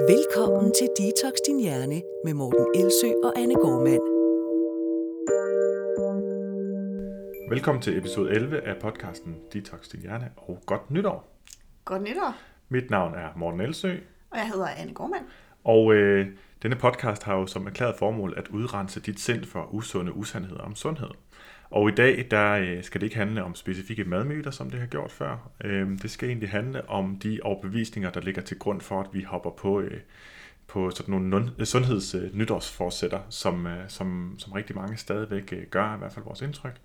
Velkommen til Detox Din Hjerne med Morten Elsø og Anne Gormand. Velkommen til episode 11 af podcasten Detox Din Hjerne, og godt nytår. Godt nytår. Mit navn er Morten Elsø, Og jeg hedder Anne Gormand. og øh, denne podcast har jo som erklæret formål at udrense dit sind for usunde usandheder om sundhed. Og i dag der øh, skal det ikke handle om specifikke madmyter, som det har gjort før. Øh, det skal egentlig handle om de overbevisninger, der ligger til grund for, at vi hopper på, øh, på sådan nogle sundhedsnytårsforsætter, som, som, som rigtig mange stadigvæk gør, i hvert fald vores indtryk.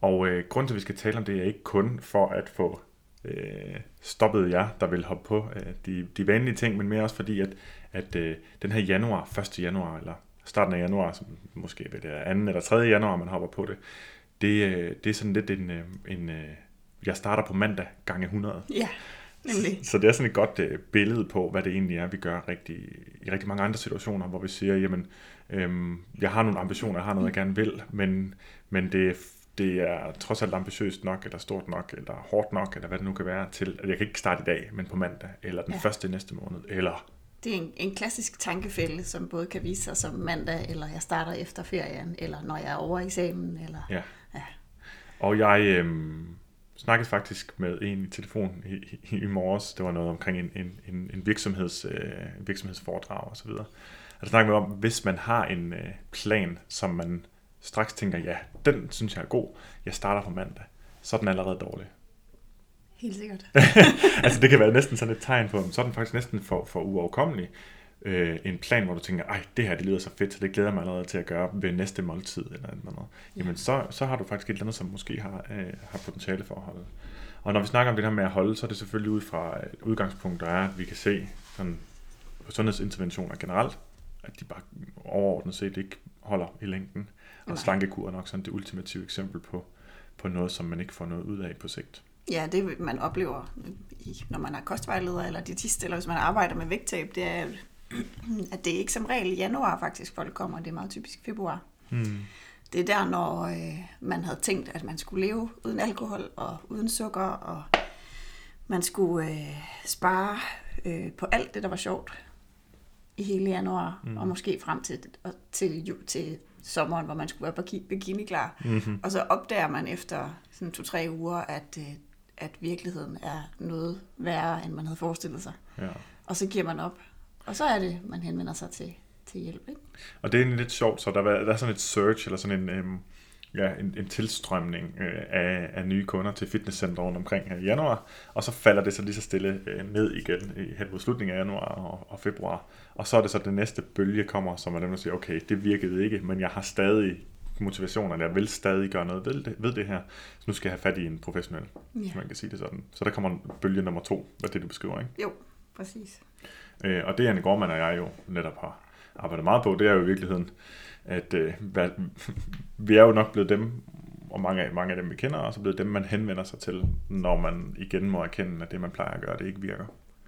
Og øh, grunden til, at vi skal tale om det, er ikke kun for at få øh, stoppet jer, der vil hoppe på øh, de, de vanlige ting, men mere også fordi, at, at øh, den her januar, 1. januar, eller starten af januar, som måske ved det er 2. eller 3. januar, man hopper på det, det, øh, det er sådan lidt en, øh, en øh, jeg starter på mandag gange 100. Ja, nemlig. Så det er sådan et godt øh, billede på, hvad det egentlig er, vi gør rigtig, i rigtig mange andre situationer, hvor vi siger, jamen, øhm, jeg har nogle ambitioner, jeg har noget, jeg gerne vil, men, men det, det er trods alt ambitiøst nok, eller stort nok, eller hårdt nok, eller hvad det nu kan være, til at jeg kan ikke starte i dag, men på mandag, eller den ja. Første næste måned, eller Det er en, en klassisk tankefælde, som både kan vise sig som mandag, eller jeg starter efter ferien, eller når jeg er over eksamen, eller... ja. Og jeg øhm, snakkede faktisk med en i telefon i, i, i morges. Det var noget omkring en, en, en, en virksomheds, øh, virksomhedsforedrag og så videre. Og der snakkede vi om, hvis man har en øh, plan, som man straks tænker, ja, den synes jeg er god, jeg starter på mandag, så er den allerede dårlig. Helt sikkert. altså det kan være næsten sådan et tegn på, så er den faktisk næsten for, for uoverkommelig. Øh, en plan, hvor du tænker, ej, det her det lyder så fedt, så det glæder jeg mig allerede til at gøre ved næste måltid eller et eller andet. Jamen så, så har du faktisk et eller andet, som måske har, øh, har potentiale for at holde. Og når vi snakker om det her med at holde, så er det selvfølgelig ud fra et udgangspunkt, der er, at vi kan se sådan, på sundhedsinterventioner generelt, at de bare overordnet set ikke holder i længden. Og Nej. slankekur er nok sådan det ultimative eksempel på, på noget, som man ikke får noget ud af på sigt. Ja, det man oplever, når man er kostvejleder eller diætist, eller hvis man arbejder med vægttab, det er, at det er ikke som regel i januar faktisk, folk kommer. Det er meget typisk februar. Hmm. Det er der, når øh, man havde tænkt, at man skulle leve uden alkohol og uden sukker, og man skulle øh, spare øh, på alt det, der var sjovt i hele januar, mm. og måske frem til, og til, ju- til sommeren, hvor man skulle være biki- bikini-klar. Mm-hmm. Og så opdager man efter sådan to-tre uger, at, øh, at virkeligheden er noget værre, end man havde forestillet sig. Ja. Og så giver man op. Og så er det, man henvender sig til, til hjælp. Ikke? Og det er lidt sjovt, så der, er- der er sådan et search, eller sådan en, øhm, ja, en, en tilstrømning øh, af, af nye kunder til fitnesscenter rundt omkring her i januar, og så falder det så lige så stille øh, ned igen i, hen mod slutningen af januar og, og februar. Og så er det så, den næste bølge kommer, som er dem, der siger, okay, det virkede ikke, men jeg har stadig motivation, eller jeg vil stadig gøre noget ved det, ved det her, så nu skal jeg have fat i en professionel. Ja. hvis man kan sige det sådan. Så der kommer bølge nummer to, hvad det du beskriver, ikke? Jo, præcis. Øh, og det Anne Gormand og jeg jo netop har arbejdet meget på, det er jo i virkeligheden, at øh, hvad, vi er jo nok blevet dem, og mange af, mange af dem vi kender, og så blevet dem, man henvender sig til, når man igen må erkende, at det man plejer at gøre, det ikke virker.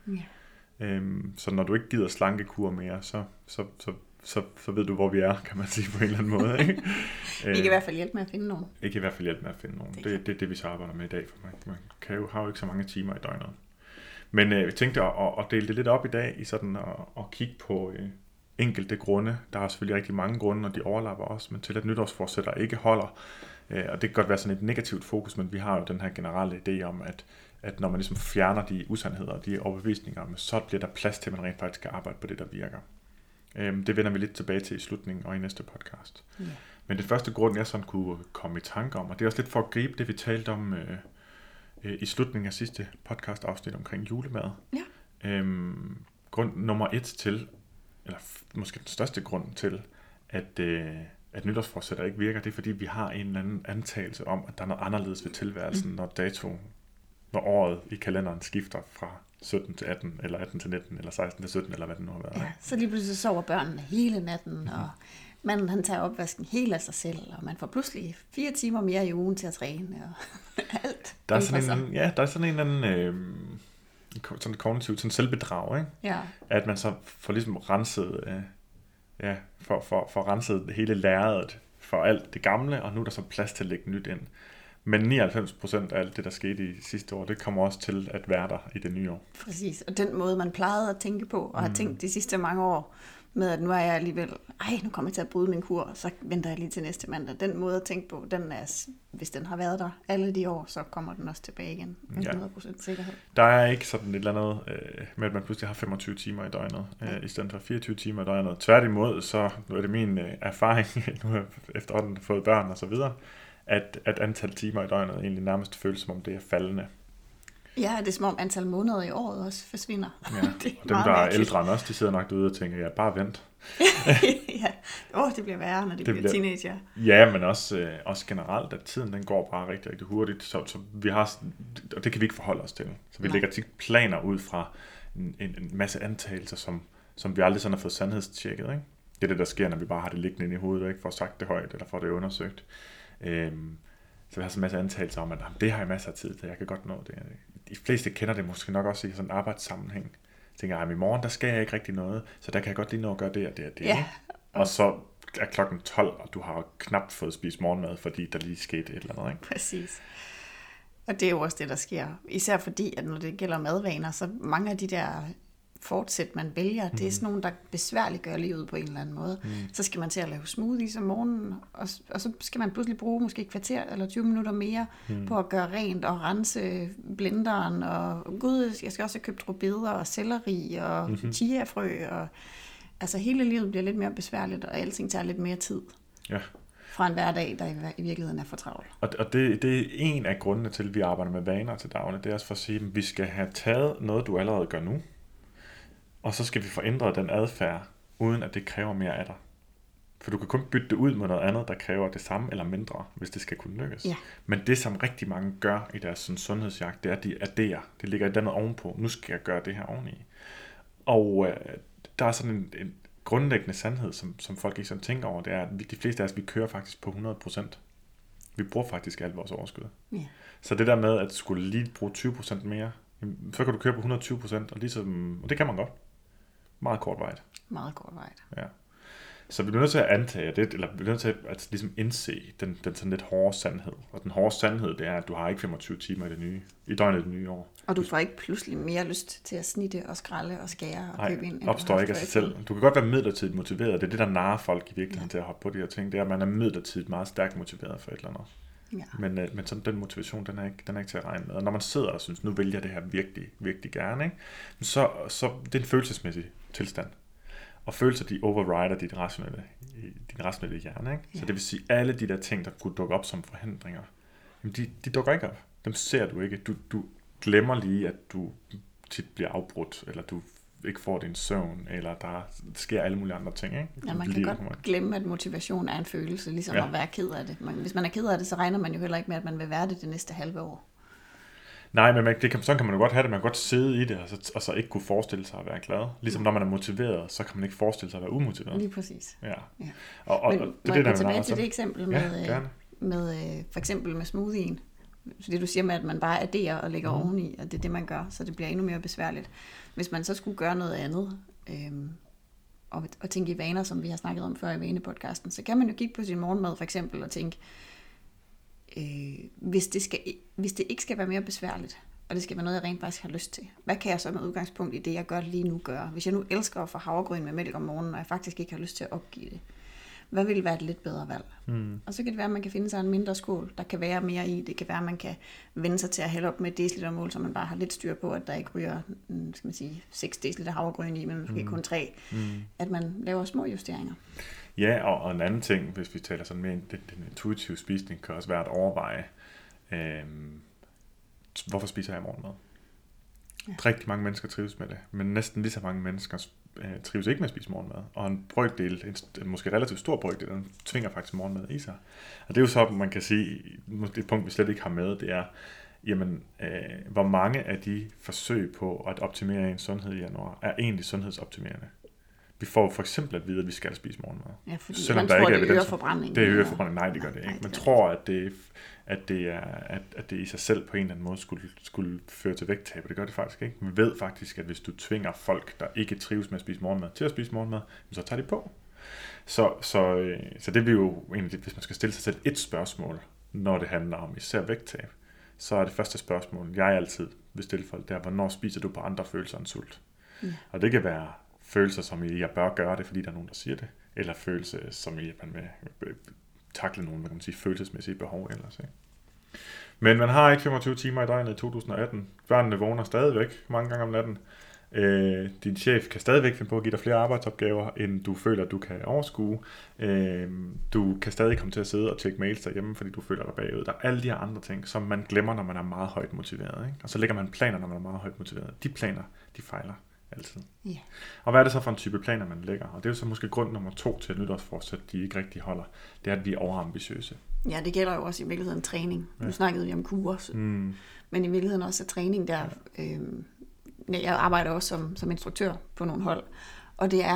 Ja. Øhm, så når du ikke gider slankekur mere, så, så, så, så, så ved du, hvor vi er, kan man sige på en eller anden måde. Ikke? Vi kan i hvert fald hjælpe med at finde nogen. Ikke i hvert fald hjælpe med at finde nogen. Det kan- det, det er det, vi så arbejder med i dag, for man, man kan jo, har jo ikke så mange timer i døgnet. Men øh, jeg tænkte at, at, dele det lidt op i dag, i sådan at, at kigge på øh, enkelte grunde. Der er selvfølgelig rigtig mange grunde, og de overlapper også, men til at nytårsforsætter ikke holder. Øh, og det kan godt være sådan et negativt fokus, men vi har jo den her generelle idé om, at, at når man ligesom fjerner de usandheder, de overbevisninger, så bliver der plads til, at man rent faktisk skal arbejde på det, der virker. Øh, det vender vi lidt tilbage til i slutningen og i næste podcast. Ja. Men det første grund, jeg sådan kunne komme i tanke om, og det er også lidt for at gribe det, vi talte om øh, øh, i slutningen af sidste podcast afsnit omkring julemad. Ja. Øhm, grund nummer et til, eller måske den største grund til, at, øh, at nytårsforsætter ikke virker, det er fordi, vi har en eller anden antagelse om, at der er noget anderledes ved tilværelsen, mm. når dato, når året i kalenderen skifter fra 17 til 18, eller 18 til 19, eller 16 til 17, eller hvad det nu har været. Ja, så lige pludselig sover børnene hele natten, og manden han tager opvasken helt af sig selv, og man får pludselig fire timer mere i ugen til at træne, og alt. Der er sådan en, ja, der er sådan en eller anden, øh, sådan kognitivt sådan selvbedrag, ikke? Ja, at man så får ligesom renset, øh, ja, for, for, for renset hele lærredet for alt det gamle, og nu er der så plads til at lægge nyt ind. Men 99% af alt det, der skete i sidste år, det kommer også til at være der i det nye år. Præcis, og den måde, man plejede at tænke på, og har Mm. tænkt de sidste mange år, med at nu er jeg alligevel, ej, nu kommer jeg til at bryde min kur, så venter jeg lige til næste mandag. Den måde at tænke på, den er, hvis den har været der alle de år, så kommer den også tilbage igen. Med Ja. 100% sikkerhed. Der er ikke sådan et eller andet øh, med, at man pludselig har 25 timer i døgnet, øh, i stedet for 24 timer i døgnet. Tværtimod, så nu er det min øh, erfaring, nu har jeg efterhånden fået børn og så videre, at, at antal timer i døgnet egentlig nærmest føles som om det er faldende. Ja, det er som om antal måneder i året også forsvinder. Ja. Og dem, der er mærkeligt. ældre end os, de sidder nok derude og tænker, ja, bare vent. ja, åh, det bliver værre, når de Det bliver bliver- teenager. Ja, men også, øh, også generelt, at tiden den går bare rigtig, rigtig hurtigt, så, så vi har, og det kan vi ikke forholde os til. Så vi Nej. lægger tit planer ud fra en, en, en masse antagelser, som, som vi aldrig sådan har fået sandhedstjekket. Ikke? Det er det, der sker, når vi bare har det liggende inde i hovedet, og ikke får sagt det højt, eller får det undersøgt. Øhm, så vi har sådan en masse antagelser om, at "Jamen, det har jeg masser af tid til, jeg kan godt nå det. De fleste kender det måske nok også i sådan en arbejdssammenhæng. Jeg tænker, at i morgen, der skal jeg ikke rigtig noget, så der kan jeg godt lige nå at gøre det og det og det. Ja? Og så er klokken 12, og du har knap fået spist morgenmad, fordi der lige skete et eller andet. Ikke? Præcis. Og det er jo også det, der sker. Især fordi, at når det gælder madvaner, så mange af de der fortsæt, man vælger, det er sådan nogle, der besværliggør livet på en eller anden måde. Mm. Så skal man til at lave smoothies om morgenen, og, og så skal man pludselig bruge måske et kvarter eller 20 minutter mere mm. på at gøre rent og rense blenderen. Og gud, jeg skal også have købt rødbeder og selleri og mm-hmm. chiafrø. Og, altså hele livet bliver lidt mere besværligt, og alting tager lidt mere tid Ja. fra en hverdag, der i, virkeligheden er for travlt. Og, og det, det er en af grundene til, at vi arbejder med vaner til dagene. Det er også for at sige, at vi skal have taget noget, du allerede gør nu, og så skal vi få ændret den adfærd, uden at det kræver mere af dig. For du kan kun bytte det ud med noget andet, der kræver det samme eller mindre, hvis det skal kunne lykkes. Ja. Men det, som rigtig mange gør i deres sådan, sundhedsjagt, det er, at de adderer. Det ligger et andet ovenpå. Nu skal jeg gøre det her oveni. Og øh, der er sådan en, en grundlæggende sandhed, som, som folk ikke sådan tænker over, det er, at vi, de fleste af os, vi kører faktisk på 100%. Vi bruger faktisk alt vores overskud. Ja. Så det der med, at skulle lige bruge 20% mere, så kan du køre på 120%, og, ligesom, og det kan man godt. Meget kort vej. Meget kort vej. Ja. Så vi bliver nødt til at antage det, eller vi bliver nødt til at ligesom indse den, den sådan lidt hårde sandhed. Og den hårde sandhed, det er, at du har ikke 25 timer i det nye, i døgnet i det nye år. Og du får ikke pludselig mere lyst til at snitte og skralde og skære og købe ind. Nej, opstår ikke af sig selv. Du kan godt være midlertidigt motiveret. Det er det, der narer folk i virkeligheden ja. til at hoppe på de her ting. Det er, at man er midlertidigt meget stærkt motiveret for et eller andet. Ja. Men, øh, men sådan, den motivation, den er, ikke, den er ikke til at regne med. Og når man sidder og synes, nu vælger jeg det her virkelig, virkelig gerne, ikke? Så, så det er en følelsesmæssig tilstand. Og følelser, de overrider dit rationelle, din rationelle hjerne. Ikke? Så Ja. det vil sige, alle de der ting, der kunne dukke op som forhindringer, jamen de, de dukker ikke op. Dem ser du ikke. Du, du glemmer lige, at du tit bliver afbrudt, eller du ikke får din søvn, eller der sker alle mulige andre ting. Ikke? ja, man kan kommer- godt glemme, at motivation er en følelse, ligesom Ja. at være ked af det. Man, hvis man er ked af det, så regner man jo heller ikke med, at man vil være det det næste halve år. Nej, men man, det kan, sådan kan man jo godt have det. Man kan godt sidde i det, og så, og så ikke kunne forestille sig at være glad. Ligesom når man er motiveret, så kan man ikke forestille sig at være umotiveret. Lige præcis. Ja. Ja. Og, og, Men og må det er jeg det, gå tilbage til det eksempel Ja, med, øh, med øh, for eksempel med smoothien. Så det du siger med, at man bare adderer og lægger mm. oveni, og det er det, man gør, så det bliver endnu mere besværligt. Hvis man så skulle gøre noget andet, øhm, og, og tænke i vaner, som vi har snakket om før i vanepodcasten, så kan man jo kigge på sin morgenmad for eksempel og tænke, øh, hvis, det skal, hvis det ikke skal være mere besværligt, og det skal være noget, jeg rent faktisk har lyst til, hvad kan jeg så med udgangspunkt i det, jeg gør lige nu gøre? Hvis jeg nu elsker at få havregryn med mælk om morgenen, og jeg faktisk ikke har lyst til at opgive det, hvad vil være et lidt bedre valg? Mm. Og så kan det være, at man kan finde sig en mindre skål, der kan være mere i. Det kan være, at man kan vende sig til at hælde op med et decilitermål, så man bare har lidt styr på, at der ikke ryger mm, skal man sige, 6 deciliter havregryn i, men måske mm. kun 3. Mm. At man laver små justeringer. Ja, og, og en anden ting, hvis vi taler sådan mere, den, den intuitive spisning, kan også være at overveje, øhm, hvorfor spiser jeg morgenmad? Ja. Rigtig mange mennesker trives med det, men næsten lige så mange mennesker øh, trives ikke med at spise morgenmad. Og en brøkdel, en, en måske relativt stor brøkdel, den tvinger faktisk morgenmad i sig. Og det er jo så, man kan sige, et punkt, vi slet ikke har med, det er, jamen, øh, hvor mange af de forsøg på at optimere en sundhed i januar, er egentlig sundhedsoptimerende. Vi får for eksempel at vide, at vi skal spise morgenmad. Ja, fordi Selvom man der tror, ikke er det øger forbrændingen. Det øger eller- forbrænding. Nej, det gør det ikke. Man tror, at det, at det, er, at, at det i sig selv på en eller anden måde skulle, skulle føre til vægttab, og det gør det faktisk ikke. Vi ved faktisk, at hvis du tvinger folk, der ikke trives med at spise morgenmad, til at spise morgenmad, så tager de på. Så, så, øh, så det bliver jo egentlig, hvis man skal stille sig selv et spørgsmål når det handler om især vægttab, så er det første spørgsmål, jeg altid vil stille folk, det er, hvornår spiser du på andre følelser end sult? Ja. Og det kan være følelser, som i, jeg bør gøre det, fordi der er nogen, der siger det, eller følelser, som i, at man vil øh, takle nogle, hvad kan man sige, følelsesmæssige behov ellers. Ikke? Men man har ikke 25 timer i døgnet i 2018. Børnene vågner stadigvæk mange gange om natten. Øh, din chef kan stadigvæk finde på at give dig flere arbejdsopgaver, end du føler, du kan overskue. Øh, du kan stadig komme til at sidde og tjekke mails derhjemme, fordi du føler dig bagud. Der er alle de her andre ting, som man glemmer, når man er meget højt motiveret. Ikke? Og så lægger man planer, når man er meget højt motiveret. De planer, de fejler altid. Ja. Og hvad er det så for en type planer, man lægger? Og det er jo så måske grund nummer to til, at nytårsforsæt de ikke rigtig holder. Det er, at vi er overambitiøse. Ja, det gælder jo også i virkeligheden træning. Nu snakkede vi om kurer, Mm. men i virkeligheden også er træning der. Øh, jeg arbejder også som, som instruktør på nogle hold, og det er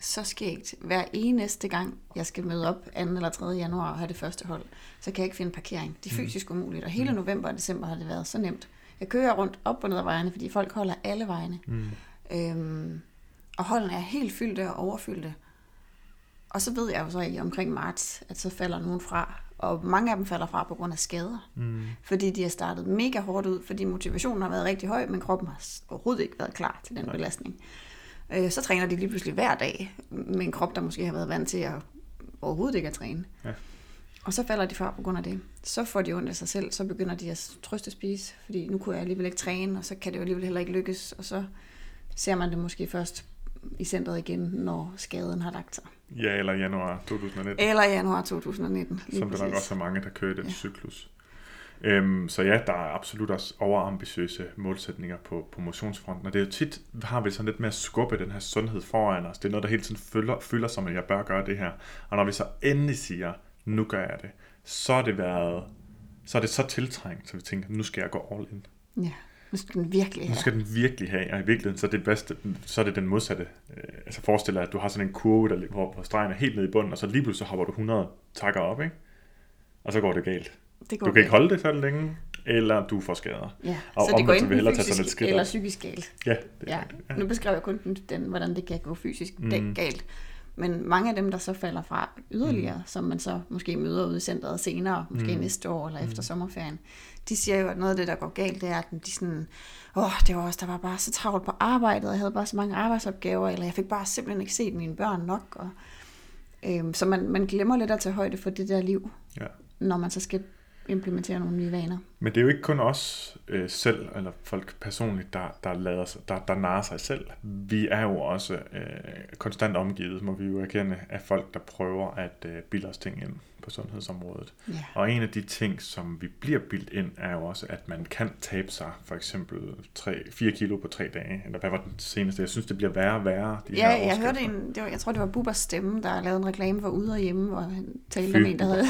så skægt. Hver eneste gang, jeg skal møde op 2. eller 3. januar og have det første hold, så kan jeg ikke finde parkering. Det er fysisk umuligt, og hele november og december har det været så nemt. Jeg kører rundt op og ned ad vejene, fordi folk holder alle vejene. Mm. Øhm, og holdene er helt fyldte og overfyldte. Og så ved jeg jo så i omkring marts, at så falder nogen fra. Og mange af dem falder fra på grund af skader. Mm. Fordi de har startet mega hårdt ud, fordi motivationen har været rigtig høj, men kroppen har overhovedet ikke været klar til den belastning. Øh, så træner de lige pludselig hver dag med en krop, der måske har været vant til at overhovedet ikke at træne. Ja. Og så falder de fra på grund af det. Så får de ondt af sig selv, så begynder de at trøste spise, fordi nu kunne jeg alligevel ikke træne, og så kan det jo alligevel heller ikke lykkes, og så ser man det måske først i centret igen, når skaden har lagt sig. Ja, eller januar 2019. Eller januar 2019. lige som der nok præcis. også er mange, der kører den Ja. cyklus. Øhm, så ja, der er absolut også overambitiøse målsætninger på, på motionsfronten, og det er jo tit, har vi sådan lidt med at skubbe den her sundhed foran os. Det er noget, der hele tiden fylder, fylder som, at jeg bør gøre det her. Og når vi så endelig siger, nu gør jeg det, så er det været, så er det så tiltrængt, så vi tænker, nu skal jeg gå all in. Ja, nu skal den virkelig Nu have. skal den virkelig have, og i virkeligheden, så er det, bedste, så er det den modsatte. Øh, altså forestil dig, at du har sådan en kurve, der, hvor, stregen er helt nede i bunden, og så lige pludselig så hopper du 100 takker op, ikke? Og så går det galt. Det går Du kan ikke holde det så længe, eller du får skader. Ja, Og så det går enten hellere tage sådan et fysisk skridt eller psykisk galt. Ja, det, Ja, ja. nu beskrev jeg kun den, den, hvordan det kan gå fysisk Mm. mm. galt. Men mange af dem, der så falder fra yderligere, mm. som man så måske møder ude i centret senere, måske mm. næste år eller efter sommerferien, de siger jo, at noget af det, der går galt, det er, at de sådan, åh, det var også, der var bare så travlt på arbejdet, og jeg havde bare så mange arbejdsopgaver, eller jeg fik bare simpelthen ikke set mine børn nok. Og, øhm, så man, man glemmer lidt at tage højde for det der liv, ja. når man så skal implementere nogle nye vaner. Men det er jo ikke kun os øh, selv, eller folk personligt, der, der, lader sig, der, der narer sig selv. Vi er jo også øh, konstant omgivet, må vi jo erkende, af folk, der prøver at øh, bilde os ting ind på sundhedsområdet. Ja. Og en af de ting, som vi bliver bildt ind, er jo også, at man kan tabe sig for eksempel 3, 4 kilo på tre dage. Eller hvad var den seneste? Jeg synes, det bliver værre og værre. De Ja, her jeg hørte en, det var, jeg tror det var Bubbers stemme, der lavede en reklame for Ude og Hjemme, hvor han talte Fy, om en, der havde...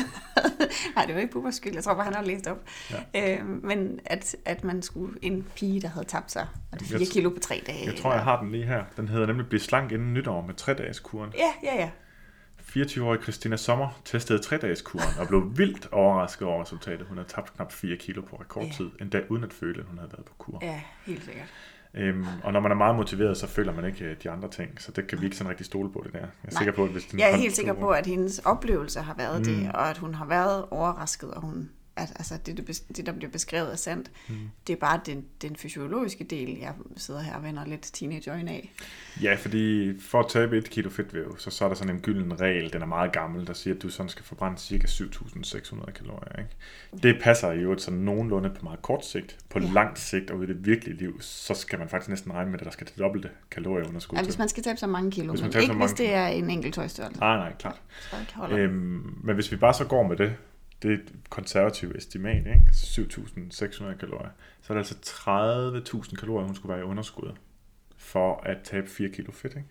Nej, det var ikke Bubbers skyld, jeg tror bare, han har læst op. Ja. Øh, men at, at man skulle en pige, der havde tabt sig, og det er Jeg 4 tr- kilo på tre dage. Jeg tror, jeg har den lige her. Den hedder nemlig Bliv slank inden nytår med 3-dages kuren. Ja, ja, ja. 24-årige Christina Sommer testede 3-dages kuren og blev vildt overrasket over resultatet. Hun havde tabt knap 4 kilo på rekordtid, endda uden at føle, at hun havde været på kur. Ja, helt sikkert. Øhm, og når man er meget motiveret, så føler man ikke øh, de andre ting, så det kan vi ikke sådan rigtig stole på det der. Jeg er Nej. sikker på, at hvis den Jeg er helt sikker på, at hendes oplevelse har været. Mm. det, og at hun har været overrasket, og hun, at altså, det, det, bes- det, der bliver beskrevet, er sandt. Mm. Det er bare den, den fysiologiske del, jeg sidder her og vender lidt teenageøjne af. Ja, fordi for at tabe et kilo fedtvæv, så, så er der sådan en gylden regel, den er meget gammel, der siger, at du sådan skal forbrænde ca. 7.600 kalorier. Ikke? Det passer jo sådan nogenlunde på meget kort sigt. På Ja. langt sigt og i det virkelige liv, så skal man faktisk næsten regne med, at der skal det dobbelte kalorieunderskud Ja, til. hvis man skal tabe så mange kilo, Hvis man men ikke hvis det er en enkelt tøjstørrelse. Nej, nej, klart. Øhm, men hvis vi bare så går med det, det er et konservativt estimat, ikke? 7.600 kalorier, så er det altså 30.000 kalorier, hun skulle være i underskud for at tabe 4 kilo fedt. Ikke?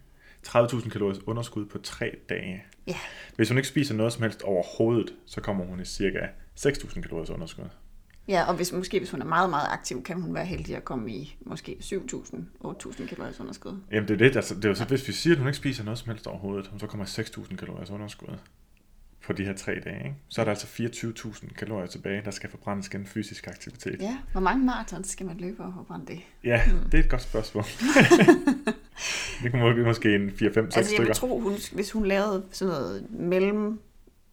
30.000 kalorier underskud på 3 dage. Ja. Hvis hun ikke spiser noget som helst overhovedet, så kommer hun i cirka 6.000 kalorier underskud. Ja, og hvis, måske hvis hun er meget, meget aktiv, kan hun være heldig at komme i måske 7.000, 8.000 kalorier underskud. Jamen det er det, altså, det er jo så, hvis vi siger, at hun ikke spiser noget som helst overhovedet, hun så kommer i 6.000 kalorier underskud på de her tre dage, ikke? så er der altså 24.000 kalorier tilbage, der skal forbrændes gennem fysisk aktivitet. Ja, hvor mange marathons skal man løbe for at brænde det? Ja, det er et godt spørgsmål. det kunne måske, måske en 4-5-6 Altså jeg stykker. vil tro, hun, hvis hun lavede sådan noget mellem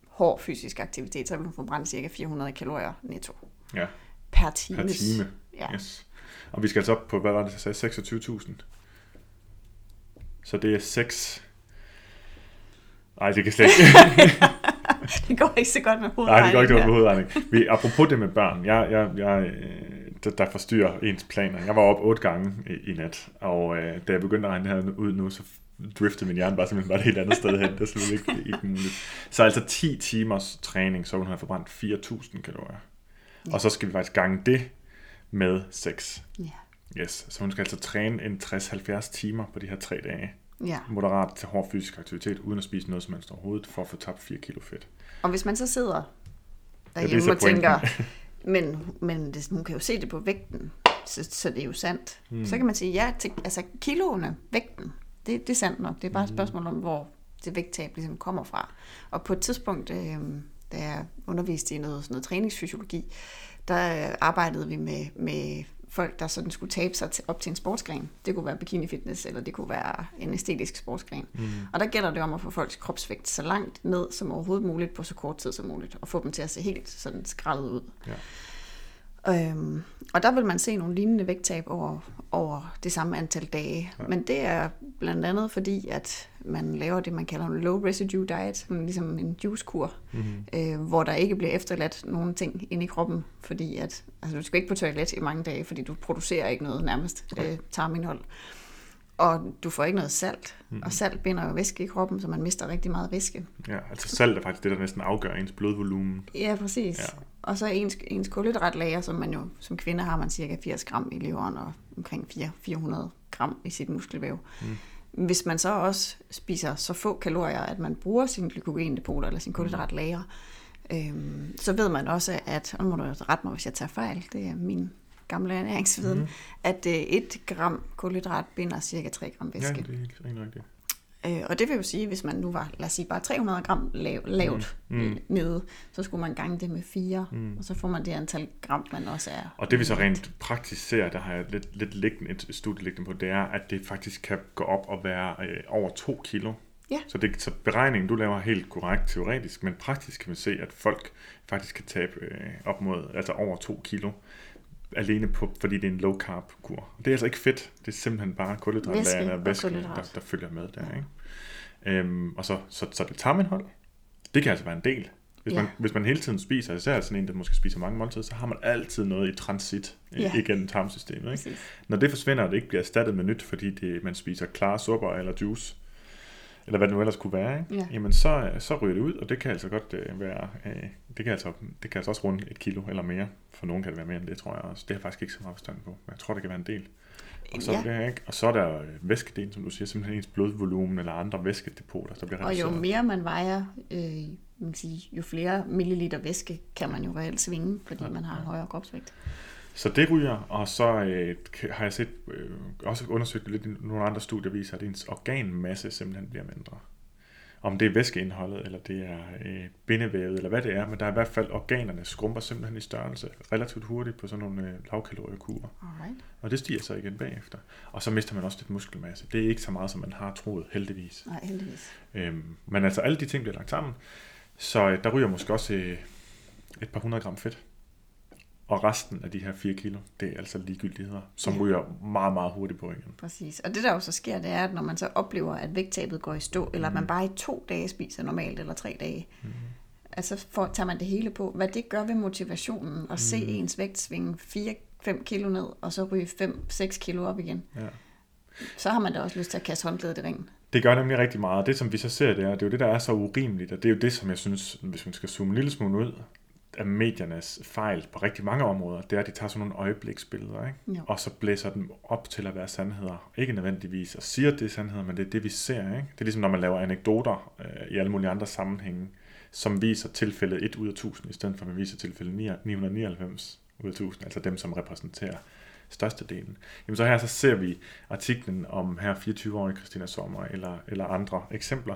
hård fysisk aktivitet, så vil du forbrænde cirka 400 kalorier netto Ja, per time. per time. Ja. Yes. Og vi skal altså op på, hvad var det, jeg sagde, 26.000. Så det er 6... Nej, det kan slet ikke. det går ikke så godt med Nej, det går ikke hovedregning med hovedregning. Vi, apropos det med børn, jeg, jeg, jeg, der, der forstyrrer ens planer. Jeg var op otte gange i, i nat, og øh, da jeg begyndte at regne det her ud nu, så driftede min hjerne bare simpelthen bare et helt andet sted hen. Det er slet ikke, ikke muligt. Så altså 10 timers træning, så hun har forbrændt 4.000 kalorier. Og så skal vi faktisk gange det med 6. Ja. Yes, så hun skal altså træne en 60-70 timer på de her tre dage. ja. Moderat til hård fysisk aktivitet, uden at spise noget som helst overhovedet, for at få tabt 4 kilo fedt. Og hvis man så sidder er derhjemme så og tænker, men, men det, hun kan jo se det på vægten, så, så det er jo sandt. Mm. Så kan man sige, ja, til, altså kiloene, vægten, det, det er sandt nok. Det er bare et spørgsmål om, hvor det vægttab ligesom kommer fra. Og på et tidspunkt, øh, da jeg underviste i noget, sådan noget træningsfysiologi, der øh, arbejdede vi med, med folk, der sådan skulle tabe sig op til en sportsgren. Det kunne være bikini fitness, eller det kunne være en æstetisk sportsgren. Mm. Og der gælder det om at få folks kropsvægt så langt ned som overhovedet muligt på så kort tid som muligt, og få dem til at se helt sådan skrællet ud. Ja. Øhm, og der vil man se nogle lignende vægttab over, over det samme antal dage. Ja. Men det er blandt andet fordi, at man laver det, man kalder en low residue diet, sådan ligesom en juicekur, mm-hmm. øh, hvor der ikke bliver efterladt nogen ting inde i kroppen, fordi at, altså du skal ikke på toilet i mange dage, fordi du producerer ikke noget nærmest øh, tarmindhold. Og du får ikke noget salt, mm-hmm. og salt binder jo væske i kroppen, så man mister rigtig meget væske. Ja, altså salt er faktisk det, der næsten afgør ens blodvolumen. Ja, præcis. Ja. Og så ens, ens kulhydratlager, som man jo som kvinde har man cirka 80 gram i leveren og omkring 4, 400 gram i sit muskelvæv. Mm. Hvis man så også spiser så få kalorier, at man bruger sine glykogendepoter eller sin kulhydratlager, øhm, så ved man også, at, og nu må du rette mig, hvis jeg tager fejl, det er min gamle ernæringsviden, mm. at øh, 1 gram kulhydrat binder cirka 3 gram Ja, væske. det er helt rigtigt. Øh, og det vil jo sige, hvis man nu var, lad os sige, bare 300 gram lav, lavt Mm. mm. Mm. nede, så skulle man gange det med 4, mm. og så får man det antal gram, man også er. Og det vi så rent praktisk ser, der har jeg lidt, lidt liggende, et studie liggende på, det er, at det faktisk kan gå op og være øh, over 2 kilo. Ja. Så, det, så beregningen, du laver er helt korrekt teoretisk, men praktisk kan vi se, at folk faktisk kan tabe øh, op mod, altså over 2 kilo, alene på, fordi det er en low carb kur. Det er altså ikke fedt, det er simpelthen bare kulhydratlager Væske og og væske, kulhydrat. der, der følger med der. Ikke? Øhm, og så, så, så det tarmindhold, det kan altså være en del. Hvis, Ja. man, hvis man hele tiden spiser, især sådan en, der måske spiser mange måltider, så har man altid noget i transit ja. Ja. igennem tarmsystemet. Ikke? Præcis. Når det forsvinder, og det ikke bliver erstattet med nyt, fordi det, man spiser klare supper eller juice, eller hvad det nu ellers kunne være, ikke? Ja. jamen så, så ryger det ud, og det kan altså godt øh, være, øh, det, kan altså, det kan altså også runde et kilo eller mere. For nogen kan det være mere end det, tror jeg også. Det har jeg faktisk ikke så meget forstand på, men jeg tror, det kan være en del. Og så, Ja. ja. det, ikke? og så er der øh, væskedelen, som du siger, simpelthen ens blodvolumen eller andre væskedepoter, der bliver Og jo reduceret. mere man vejer, øh, man sige, jo flere milliliter væske kan man jo reelt svinge, fordi man har en højere kropsvægt. Så det ryger, og så øh, har jeg set, øh, også undersøgt lidt nogle andre studier, viser, at ens organmasse simpelthen bliver mindre. Om det er væskeindholdet, eller det er øh, bindevævet, eller hvad det er, men der er i hvert fald, organerne skrumper simpelthen i størrelse relativt hurtigt på sådan nogle øh, lavkaloriekurer. Alright. Og det stiger så igen bagefter. Og så mister man også lidt muskelmasse. Det er ikke så meget, som man har troet, heldigvis. Nej, heldigvis. Øhm, men altså, alle de ting bliver lagt sammen. Så øh, der ryger måske også øh, et par hundrede gram fedt. Og resten af de her 4 kilo, det er altså ligegyldigheder, som Ja. ryger meget, meget hurtigt på igen. Præcis. Og det der jo så sker, det er, at når man så oplever, at vægttabet går i stå, eller at Mhm. man bare i to dage spiser normalt, eller tre dage, mm. altså får, tager man det hele på, hvad det gør ved motivationen, at se Mhm. ens vægt svinge 4-5 kilo ned, og så ryge 5-6 kilo op igen. Ja. Så har man da også lyst til at kaste håndklædet i ringen. Det gør nemlig rigtig meget. Det, som vi så ser, det er, det er jo det, der er så urimeligt, og det er jo det, som jeg synes, hvis man skal zoome en lille smule ud af mediernes fejl på rigtig mange områder, det er, at de tager sådan nogle øjebliksbilleder, ikke? Jo. og så blæser dem op til at være sandheder. Ikke nødvendigvis og siger, at det er sandheder, men det er det, vi ser. Ikke? Det er ligesom, når man laver anekdoter øh, i alle mulige andre sammenhænge, som viser tilfældet 1 ud af 1000, i stedet for at man viser tilfældet 999 ud af 1000, altså dem, som repræsenterer størstedelen. Jamen så her så ser vi artiklen om her 24-årige Christina Sommer eller, eller andre eksempler,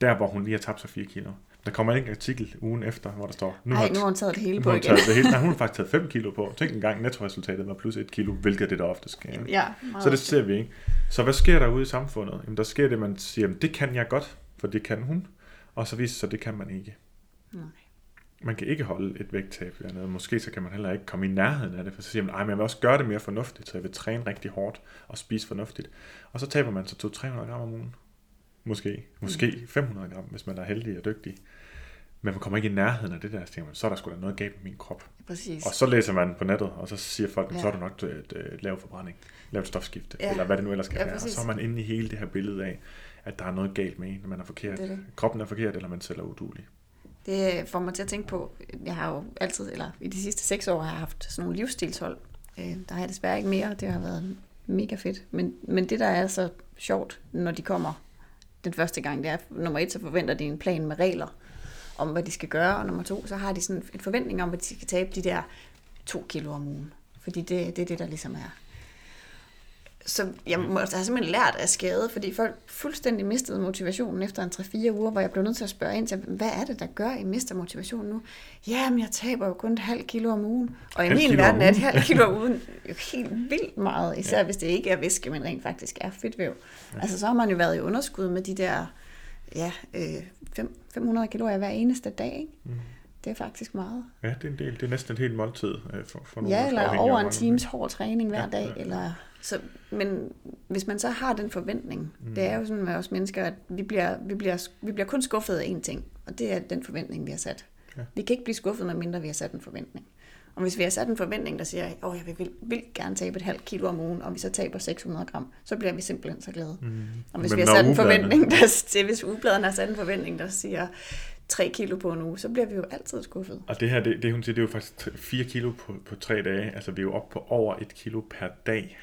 der hvor hun lige har tabt sig 4 kilo. Der kommer ikke en artikel ugen efter, hvor der står, Nu Nej, nu har hun taget det hele på har hun igen. det hele. Nej, hun har faktisk taget 5 kilo på. Tænk engang, nettoresultatet var plus 1 kilo, hvilket det der ofte sker. ikke? Ja, Så det ser vi ikke. Så hvad sker der ude i samfundet? Jamen, der sker det, man siger, jamen, det kan jeg godt, for det kan hun. Og så viser det sig, det kan man ikke. Nej. Man kan ikke holde et vægttab dernede. Måske så kan man heller ikke komme i nærheden af det, for så siger man, at jeg vil også gøre det mere fornuftigt, så jeg vil træne rigtig hårdt og spise fornuftigt. Og så taber man så 200-300 gram om ugen. Måske. Måske 500 gram, hvis man er heldig og dygtig. Men man kommer ikke i nærheden af det der, så tænker man, så er der sgu da noget galt med min krop. Præcis. Og så læser man på nettet, og så siger folk, ja. Så er du nok et, et lavt forbrænding, lavt stofskifte, ja. Eller hvad det nu ellers skal Ja, være. Og så er man inde i hele det her billede af, at der er noget galt med en, når man er forkert. Det er det. Kroppen er forkert, eller man selv er udulig. Det får mig til at tænke på, jeg har jo altid, eller i de sidste seks år, har jeg haft sådan nogle livsstilshold. Øh, Der har jeg desværre ikke mere, det har været mega fedt. Men, men det, der er så sjovt, når de kommer den første gang, det er, nummer et, så forventer de en plan med regler om, hvad de skal gøre, og nummer to, så har de sådan en forventning om, at de skal tabe de der to kilo om ugen. Fordi det, det er det, der ligesom er. Så jeg må, jeg har simpelthen lært af skade, fordi folk fuldstændig mistede motivationen efter en 3-4 uger, hvor jeg blev nødt til at spørge ind til, hvad er det, der gør, at I mister motivationen nu? Jamen, jeg taber jo kun et halvt kilo om ugen. Og i Halvt min verden er et halvt kilo om ugen jo helt vildt meget, især ja. hvis det ikke er væske, men rent faktisk er fedtvæv. Ja. Altså, så har man jo været i underskud med de der ja, øh, fem- 500 kalorier hver eneste dag, ikke? Mm. Det er faktisk meget. Ja, det er en del. Det er næsten et helt måltid øh, for, for nogle Ja, er eller over en times hård træning hver Ja, dag. ja. Eller, så, men hvis man så har den forventning, mm. det er jo sådan med os mennesker, at vi bliver, vi, bliver, vi bliver kun skuffet af én ting, og det er den forventning, vi har sat. Ja. Vi kan ikke blive skuffet, medmindre vi har sat en forventning. Og hvis vi har sat en forventning, der siger, at oh, jeg vil, vil gerne tabe et halvt kilo om ugen, og vi så taber 600 gram, så bliver vi simpelthen så glade. Mm. Og hvis Men vi har sat en forventning, der, hvis ugebladene har sat en forventning, der siger 3 kilo på en uge, så bliver vi jo altid skuffet. Og det her, det, det hun siger, det er jo faktisk 4 kilo på, på tre dage. Altså, vi er jo oppe på over et kilo per dag.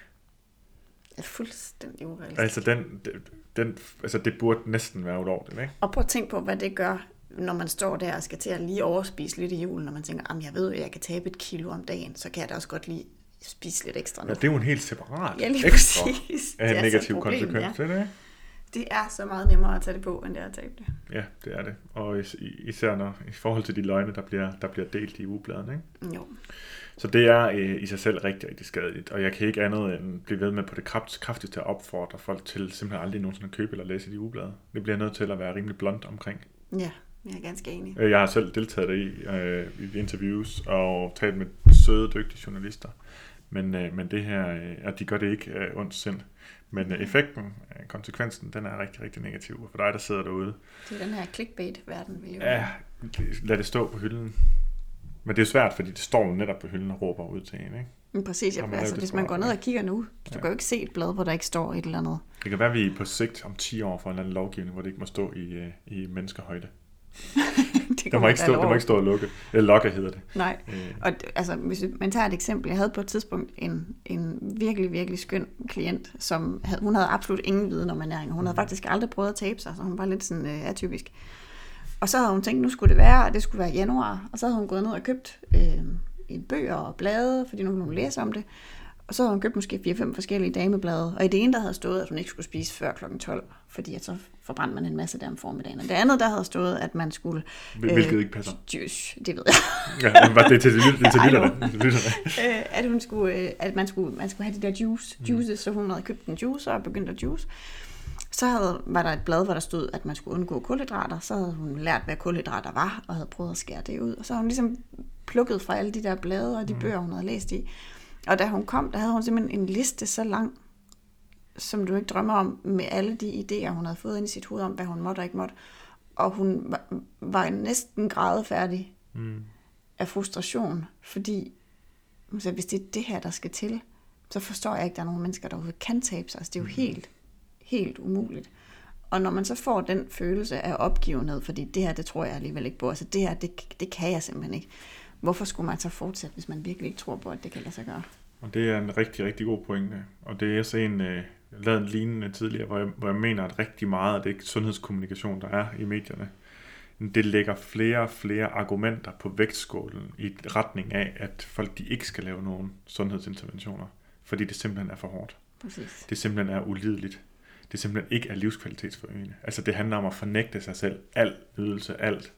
Det er fuldstændig urealistisk. Altså, den, den, altså det burde næsten være ulovligt, ikke? Og prøv at tænke på, hvad det gør, når man står der og skal til at lige overspise lidt i julen, når man tænker, at jeg ved at jeg kan tabe et kilo om dagen, så kan jeg da også godt lige spise lidt ekstra nu. Ja, det er jo en helt separat Ja, lige ekstra præcis. af Det en negativ problem, konsekvens. ja. Det er det, er så meget nemmere at tage det på, end det er at tabe det. Ja, det er det. Og is- især når, i forhold til de løgne, der bliver, der bliver delt i ugebladene. Ikke? Jo. Så det er øh, i sig selv rigtig, rigtig skadeligt. Og jeg kan ikke andet end blive ved med på det kraft, kraftigste at opfordre folk til simpelthen aldrig nogensinde at købe eller læse de ugeblade. Det bliver nødt til at være rimelig blunt omkring. Ja, jeg er ganske enig. Øh, Jeg har selv deltaget i, øh, i interviews og talt med søde, dygtige journalister. Men, øh, men det her, øh, og de gør det ikke øh, ondt sind. Men øh, effekten, øh, konsekvensen, den er rigtig, rigtig negativ. Og for dig, der sidder derude, Det er den her clickbait-verden, vi lever ja, lad det stå på hylden. Men det er svært, fordi det står jo netop på hylden og råber ud til en, ikke? Men præcis, ja, altså, hvis man går ned og kigger nu, du Ja. kan jo ikke se et blad, hvor der ikke står et eller andet. Det kan være, at vi på sigt om 10 år for en eller anden lovgivning, hvor det ikke må stå i, i menneskehøjde. det Der kunne må, ikke stå, der må ikke stå og lukke. Eller lokke hedder det. Nej, Øh, Og altså, hvis vi- man tager et eksempel, jeg havde på et tidspunkt en, en virkelig, virkelig skøn klient, som havde, hun havde absolut ingen viden om ernæring, hun havde faktisk aldrig prøvet at tabe sig, så hun var lidt sådan øh, atypisk. Og så havde hun tænkt, nu skulle det være, og det skulle være januar, og så havde hun gået ned og købt øh, en bøger og blade, fordi nu ville hun læse om det, og så havde hun købt måske 4-5 forskellige dameblade, og i det ene, der havde stået, at hun ikke skulle spise før kl. 12, fordi at så forbrændte man en masse der om formiddagen. Og det andet, der havde stået, at man skulle... Hvilket ikke passer. Juice, det ved jeg. Ja, men var det til, det til. Til lytterne. øh, at, hun skulle, øh, at man, skulle, man skulle have de der juice, juices, så hun havde købt en juice og begyndt at juice. Så havde, var der et blad, hvor der stod, at man skulle undgå kulhydrater. Så havde hun lært, hvad kulhydrater var, og havde prøvet at skære det ud. Og så havde hun ligesom plukket fra alle de der blade og de bøger, hun havde læst i. Og da hun kom, der havde hun simpelthen en liste så lang, som du ikke drømmer om, med alle de idéer, hun havde fået ind i sit hoved om, hvad hun måtte og ikke måtte. Og hun var, var næsten grædefærdig Mm. af frustration, fordi hun sagde, hvis det er det her, der skal til, så forstår jeg ikke, at der er nogen mennesker, der overhovedet kan tabe sig. Altså, det er jo helt, helt umuligt. Og når man så får den følelse af opgivenhed, fordi det her, det tror jeg alligevel ikke på, altså det her, det, det kan jeg simpelthen ikke. Hvorfor skulle man så fortsætte, hvis man virkelig ikke tror på, at det kan lade sig gøre? Og det er en rigtig, rigtig god pointe. Og det er også en, øh, jeg lavede en lignende tidligere, hvor jeg, hvor jeg mener, at rigtig meget af det sundhedskommunikation, der er i medierne, det lægger flere og flere argumenter på vægtskålen i retning af, at folk de ikke skal lave nogen sundhedsinterventioner, fordi det simpelthen er for hårdt. Præcis. Det simpelthen er ulideligt. Det simpelthen ikke er livskvalitetsforøgende. Altså det handler om at fornægte sig selv al ydelse, alt,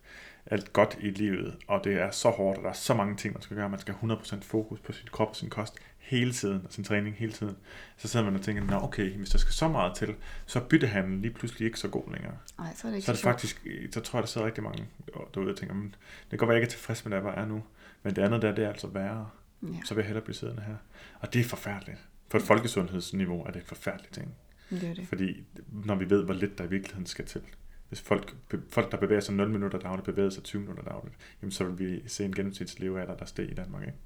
alt godt i livet, og det er så hårdt, og der er så mange ting, man skal gøre. Man skal have 100% fokus på sin krop og sin kost hele tiden, og sin træning hele tiden, så sidder man og tænker, nå okay, hvis der skal så meget til, så er byttehandlen lige pludselig ikke så god længere. Nej, så er det ikke Så er så, det faktisk, så tror jeg, der sidder rigtig mange derude og tænker, men det kan godt være, jeg ikke er tilfreds med, der jeg er nu, men det andet der, det er altså værre. Ja, Så vil jeg hellere blive siddende her. Og det er forfærdeligt. På et folkesundhedsniveau er det en forfærdelig ting. det er det. Fordi når vi ved, hvor lidt der i virkeligheden skal til. Hvis folk, folk der bevæger sig 0 minutter dagligt, bevæger sig 20 minutter dagligt, jamen så vil vi se en gennemsnitslevealder, der steg i Danmark. Ikke?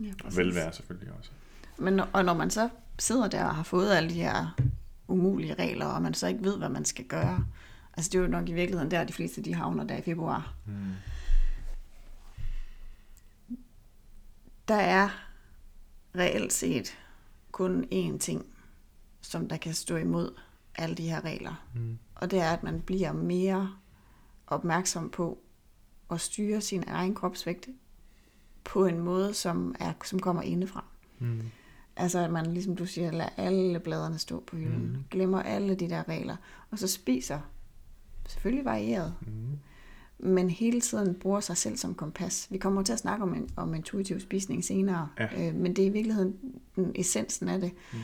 Ja, Og velvære selvfølgelig også. Men og når man så sidder der og har fået alle de her umulige regler, og man så ikke ved, hvad man skal gøre, altså det er jo nok i virkeligheden der, de fleste de havner der i februar. Mm. Der er reelt set kun én ting, som der kan stå imod alle de her regler. Mm. Og det er, at man bliver mere opmærksom på at styre sin egen kropsvægt på en måde, som, er, som kommer indefra. Mm. Altså at man, ligesom du siger, lader alle bladene stå på hylden. Mm. Glemmer alle de der regler. Og så spiser, selvfølgelig varieret, Mm. men hele tiden bruger sig selv som kompas. Vi kommer til at snakke om, en, om intuitiv spisning senere, Ja. øh, men det er i virkeligheden den essensen af det, Mm.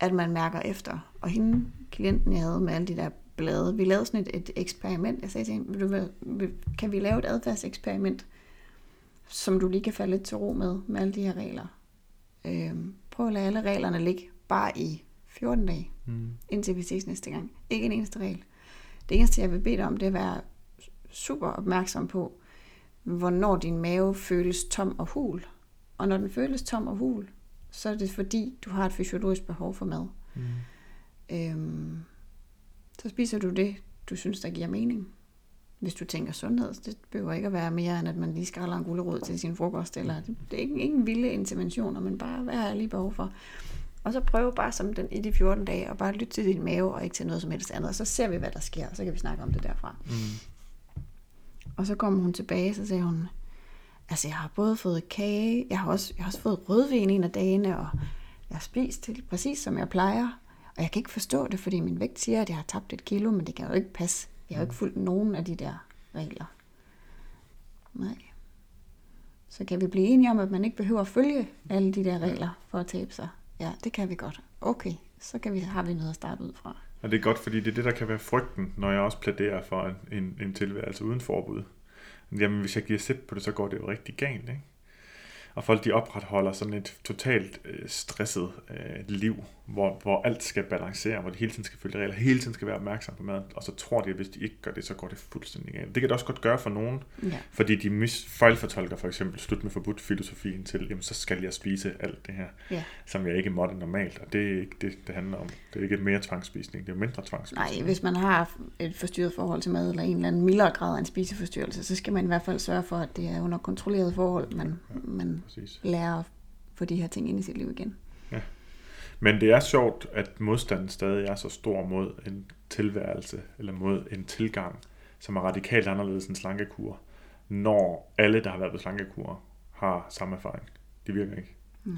at man mærker efter. Og hende, klienten jeg havde med alle de der blade, vi lavede sådan et, et eksperiment. Jeg sagde til hende, "Vil du, vil- kan vi lave et adfærdseksperiment, som du lige kan falde lidt til ro med, med alle de her regler? Øh, prøv at lade alle reglerne ligge bare i 14 dage, Mm. indtil vi ses næste gang. Ikke en eneste regel. Det eneste, jeg vil bede dig om, det er at være super opmærksom på, hvornår din mave føles tom og hul. Og når den føles tom og hul, så er det fordi, du har et fysiologisk behov for mad. Mm. Øhm, så spiser du det, du synes, der giver mening. Hvis du tænker sundhed, det behøver ikke at være mere, end at man lige skræller en gulerod til sin frokost. Eller, det, det er ikke, ikke en vilde interventioner, men bare, hvad har jeg lige behov for? Og så prøv bare som den i de 14 dage, og bare lytte til din mave, og ikke til noget som helst andet. Og så ser vi, hvad der sker, og så kan vi snakke om det derfra. Mm. Og så kom hun tilbage, så sagde hun, altså jeg har både fået kage, jeg har også, jeg har også fået rødvin en af dagene, og jeg har spist til præcis som jeg plejer. Og jeg kan ikke forstå det, fordi min vægt siger, at jeg har tabt et kilo, men det kan jo ikke passe. Jeg har jo ikke fulgt nogen af de der regler. Nej. Så kan vi blive enige om, at man ikke behøver at følge alle de der regler for at tabe sig. Ja, det kan vi godt. Okay, så kan vi, har vi noget at starte ud fra. Og det er godt, fordi det er det, der kan være frygten, når jeg også plæderer for en, en, en tilværelse uden forbud. Jamen, hvis jeg giver sæt på det, så går det jo rigtig galt, ikke? Og folk, de opretholder sådan et totalt øh, stresset øh, liv, hvor, hvor alt skal balancere, hvor de hele tiden skal følge regler, hele tiden skal være opmærksom på maden, og så tror de, at hvis de ikke gør det, så går det fuldstændig galt. Det kan det også godt gøre for nogen, Ja. fordi de mis- fejlfortolker for eksempel slut med forbudt filosofien til, jamen så skal jeg spise alt det her, Ja. som jeg ikke måtte normalt, og det er ikke det, det handler om. Det er ikke mere tvangsspisning, det er mindre tvangsspisning. Nej, hvis man har et forstyrret forhold til mad, eller en eller anden mildere grad af en spiseforstyrrelse, så skal man i hvert fald sørge for, at det er under kontrolleret forhold, man, man Præcis. lærer at få de her ting ind i sit liv igen. Men det er sjovt, at modstanden stadig er så stor mod en tilværelse, eller mod en tilgang, som er radikalt anderledes end slankekur, når alle, der har været på slankekur, har samme erfaring. Det virker ikke. Nej.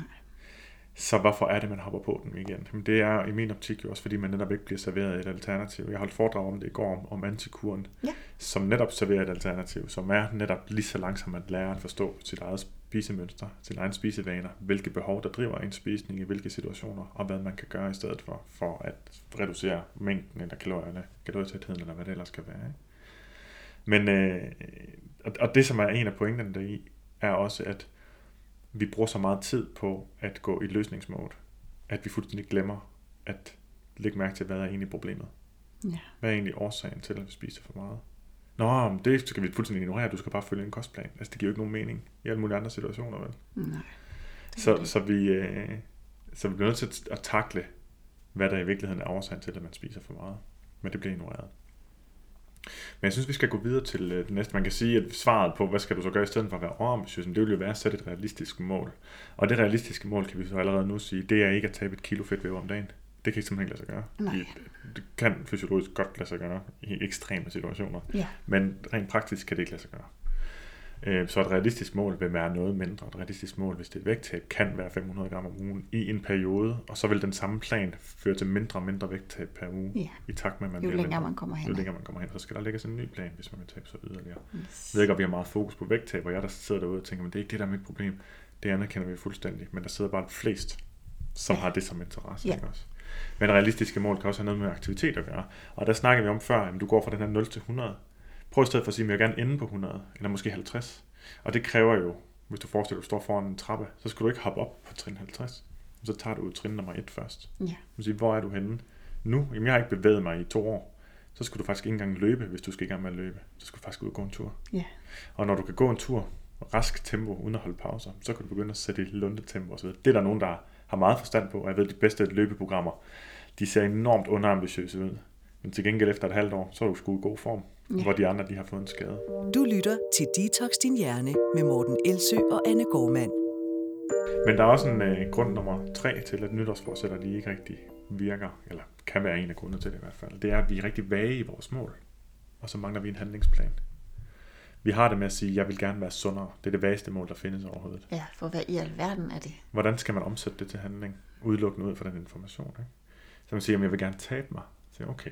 Så hvorfor er det, man hopper på den igen? Jamen, det er i min optik jo også, fordi man netop ikke bliver serveret et alternativ. Jeg holdt foredrag om det i går, om, om antikuren, Ja. som netop serverer et alternativ, som er netop lige så langsomt at lære at forstå sit eget spisemønster, sine egne spisevaner, hvilke behov, der driver en spisning i hvilke situationer, og hvad man kan gøre i stedet for, for at reducere mængden eller kalorierne, kalorietætheden, eller hvad det ellers skal være. Ikke? Men, øh, og, og det, som er en af pointerne deri, er også, at vi bruger så meget tid på at gå i løsningsmode, at vi fuldstændig glemmer at lægge mærke til, hvad er egentlig problemet. Ja. Hvad er egentlig årsagen til, at vi spiser for meget? Nå, det skal vi fuldstændig ignorere. Du skal bare følge en kostplan. Altså, det giver jo ikke nogen mening i alle mulige andre situationer, vel? Nej. Så, det. så, vi, øh, så vi bliver nødt til at, at takle, hvad der i virkeligheden er årsagen til, at man spiser for meget. Men det bliver ignoreret. Men jeg synes, vi skal gå videre til øh, det næste. Man kan sige, at svaret på, hvad skal du så gøre i stedet for at være overambitiøs, det vil jo være at sætte et realistisk mål. Og det realistiske mål, kan vi så allerede nu sige, det er ikke at tabe et kilo fedtvæv om dagen. Det kan ikke simpelthen ikke lade sig gøre. Nej. Det kan fysiologisk godt lade sig gøre i ekstreme situationer. Ja. Men rent praktisk kan det ikke lade sig gøre. Øh, Så et realistisk mål vil være noget mindre. Et realistisk mål, hvis det er et vægttab, kan være 500 gram om ugen i en periode, og så vil den samme plan føre til mindre og mindre vægttab per uge, Ja. i takt med, at man Jo længere mindre. man kommer hen. Jo længere man kommer hen, så skal der lægges en ny plan, hvis man vil tabe sig yderligere. Yes. Jeg ved ikke, om vi har meget fokus på vægttab, og jeg der sidder derude og tænker, men det er ikke det, der er mit problem. Det anerkender vi fuldstændig, men der sidder bare flest som Ja. har det som interesse. Ja. Ikke også? Men realistiske mål kan også have noget med aktivitet at gøre. Og der snakker vi om før, at du går fra den her 0 til 100. Prøv i stedet for at sige, at jeg gerne ende på 100, eller måske 50. Og det kræver jo, hvis du forestiller dig, at du står foran en trappe, så skal du ikke hoppe op på trin 50. Så tager du trin nummer 1 først. Ja. Du siger, hvor er du henne? Nu? Jamen, jeg har ikke bevæget mig i to år. Så skal du faktisk ikke engang løbe, hvis du skal i gang med at løbe. Så skal du faktisk ud og gå en tur. Ja. Og når du kan gå en tur, rask tempo, uden at holde pauser, så kan du begynde at sætte i lunde tempo osv. Det er der nogen, der har meget forstand på, og jeg ved, at de bedste løbeprogrammer, de ser enormt underambitiøse ud. Men til gengæld efter et halvt år, så er du sgu i god form, Ja. hvor de andre de har fået en skade. Du lytter til Detox Din Hjerne med Morten Elsø og Anne Gormand. Men der er også en øh, grund nummer tre til, at nytårsforsætter de ikke rigtig virker, eller kan være en af grundene til det i hvert fald. Det er, at vi er rigtig vage i vores mål, og så mangler vi en handlingsplan. Vi har det med at sige, at jeg vil gerne være sundere. Det er det vageste mål, der findes overhovedet. Ja, for hvad i alverden er det? Hvordan skal man omsætte det til handling? Udelukkende ud fra den information. Ikke? Så man siger, at jeg vil gerne tabe mig. Så okay.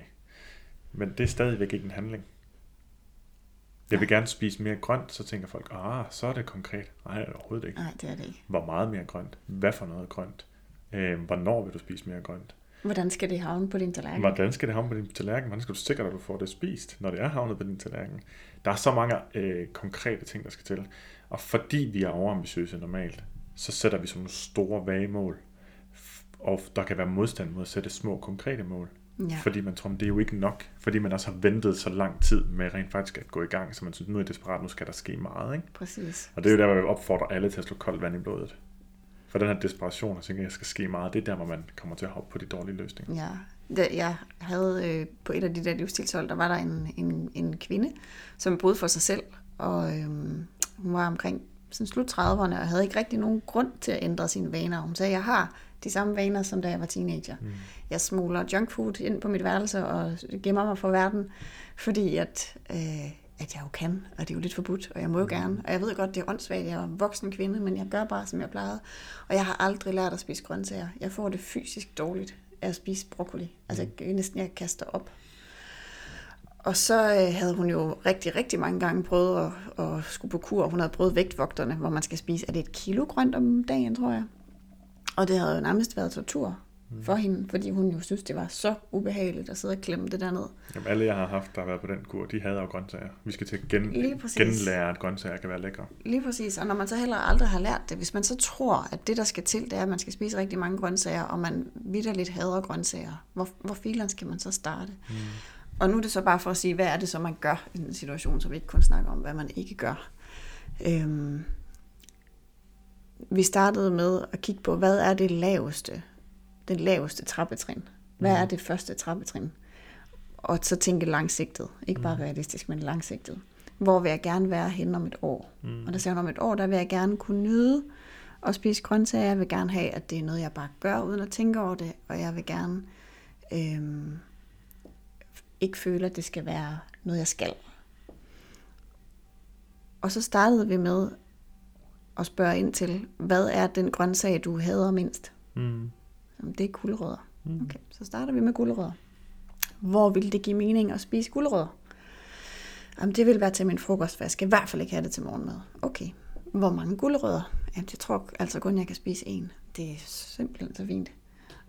Men det er stadigvæk ikke en handling. Jeg vil gerne spise mere grønt, så tænker folk, ah, så er det konkret. Nej, det er overhovedet ikke. Nej, det er det ikke. Hvor meget mere grønt? Hvad for noget grønt? Øh, hvornår vil du spise mere grønt? Hvordan skal det havne på din tallerken? Hvordan skal det havne på din tallerken? Hvordan skal du sikre dig, at du får det spist, når det er havnet på din tallerken? Der er så mange øh, konkrete ting, der skal til. Og fordi vi er overambitiøse normalt, så sætter vi sådan nogle store vage mål. F- Og der kan være modstand mod at sætte små konkrete mål. Ja. Fordi man tror, det er jo ikke nok. Fordi man også har ventet så lang tid med rent faktisk at gå i gang, så man synes, nu er jeg desperat, nu skal der ske meget. Ikke? Præcis. Og det er jo der, hvor jeg opfordrer alle til at slå koldt vand i blodet. For den her desperation, og tænker, at jeg skal ske meget, det er der, hvor man kommer til at hoppe på de dårlige løsninger. Ja, da jeg havde øh, på et af de der livsstilshold, der var der en, en, en kvinde, som boede for sig selv, og øhm, hun var omkring sådan slut 30'erne, og havde ikke rigtig nogen grund til at ændre sine vaner. Hun sagde, jeg har de samme vaner, som da jeg var teenager. Mm. Jeg smuler junkfood ind på mit værelse og gemmer mig for verden, fordi at, øh, at jeg jo kan, og det er jo lidt forbudt, og jeg må jo gerne. Og jeg ved godt, det er åndssvagt, jeg er en voksen kvinde, men jeg gør bare, som jeg plejede. Og jeg har aldrig lært at spise grøntsager. Jeg får det fysisk dårligt af at spise broccoli. Altså jeg, næsten jeg kaster op. Og så øh, havde hun jo rigtig, rigtig mange gange prøvet at, at skulle på kur. Hun havde prøvet vægtvogterne, hvor man skal spise, er det et kilo grønt om dagen, tror jeg. Og det havde jo nærmest været tortur for hende, fordi hun jo synes, det var så ubehageligt at sidde og klemme det derned. Jamen, alle jeg har haft, der har været på den kur, de hader jo grøntsager. Vi skal til at gen, genlære, at grøntsager kan være lækre. Lige præcis, og når man så heller aldrig har lært det, hvis man så tror, at det, der skal til, det er, at man skal spise rigtig mange grøntsager, og man vidderligt hader grøntsager, hvor, hvor filen skal man så starte? Mm. Og nu er det så bare for at sige, hvad er det så, man gør i den situation, så vi ikke kun snakker om, hvad man ikke gør. Øhm, vi startede med at kigge på, hvad er det laveste, den laveste trappetrin? Hvad er det første trappetrin? Og så tænke langsigtet, ikke bare realistisk, men langsigtet. Hvor vil jeg gerne være hen om et år? Mm. Og der siger hun, om et år, der vil jeg gerne kunne nyde at spise grøntsager. Jeg vil gerne have, at det er noget, jeg bare gør, uden at tænke over det. Og jeg vil gerne øhm, ikke føle, at det skal være noget, jeg skal. Og så startede vi med at spørge ind til, hvad er den grøntsag, du hader mindst? Mm. Jamen, det er gulerødder. Okay, så starter vi med gulerødder. Hvor vil det give mening at spise gulerødder? Jamen, det vil være til min frokost, for jeg skal i hvert fald ikke have det til morgenmad. Okay, hvor mange gulerødder? Jamen, jeg tror altså kun, jeg kan spise en. Det er simpelthen så fint.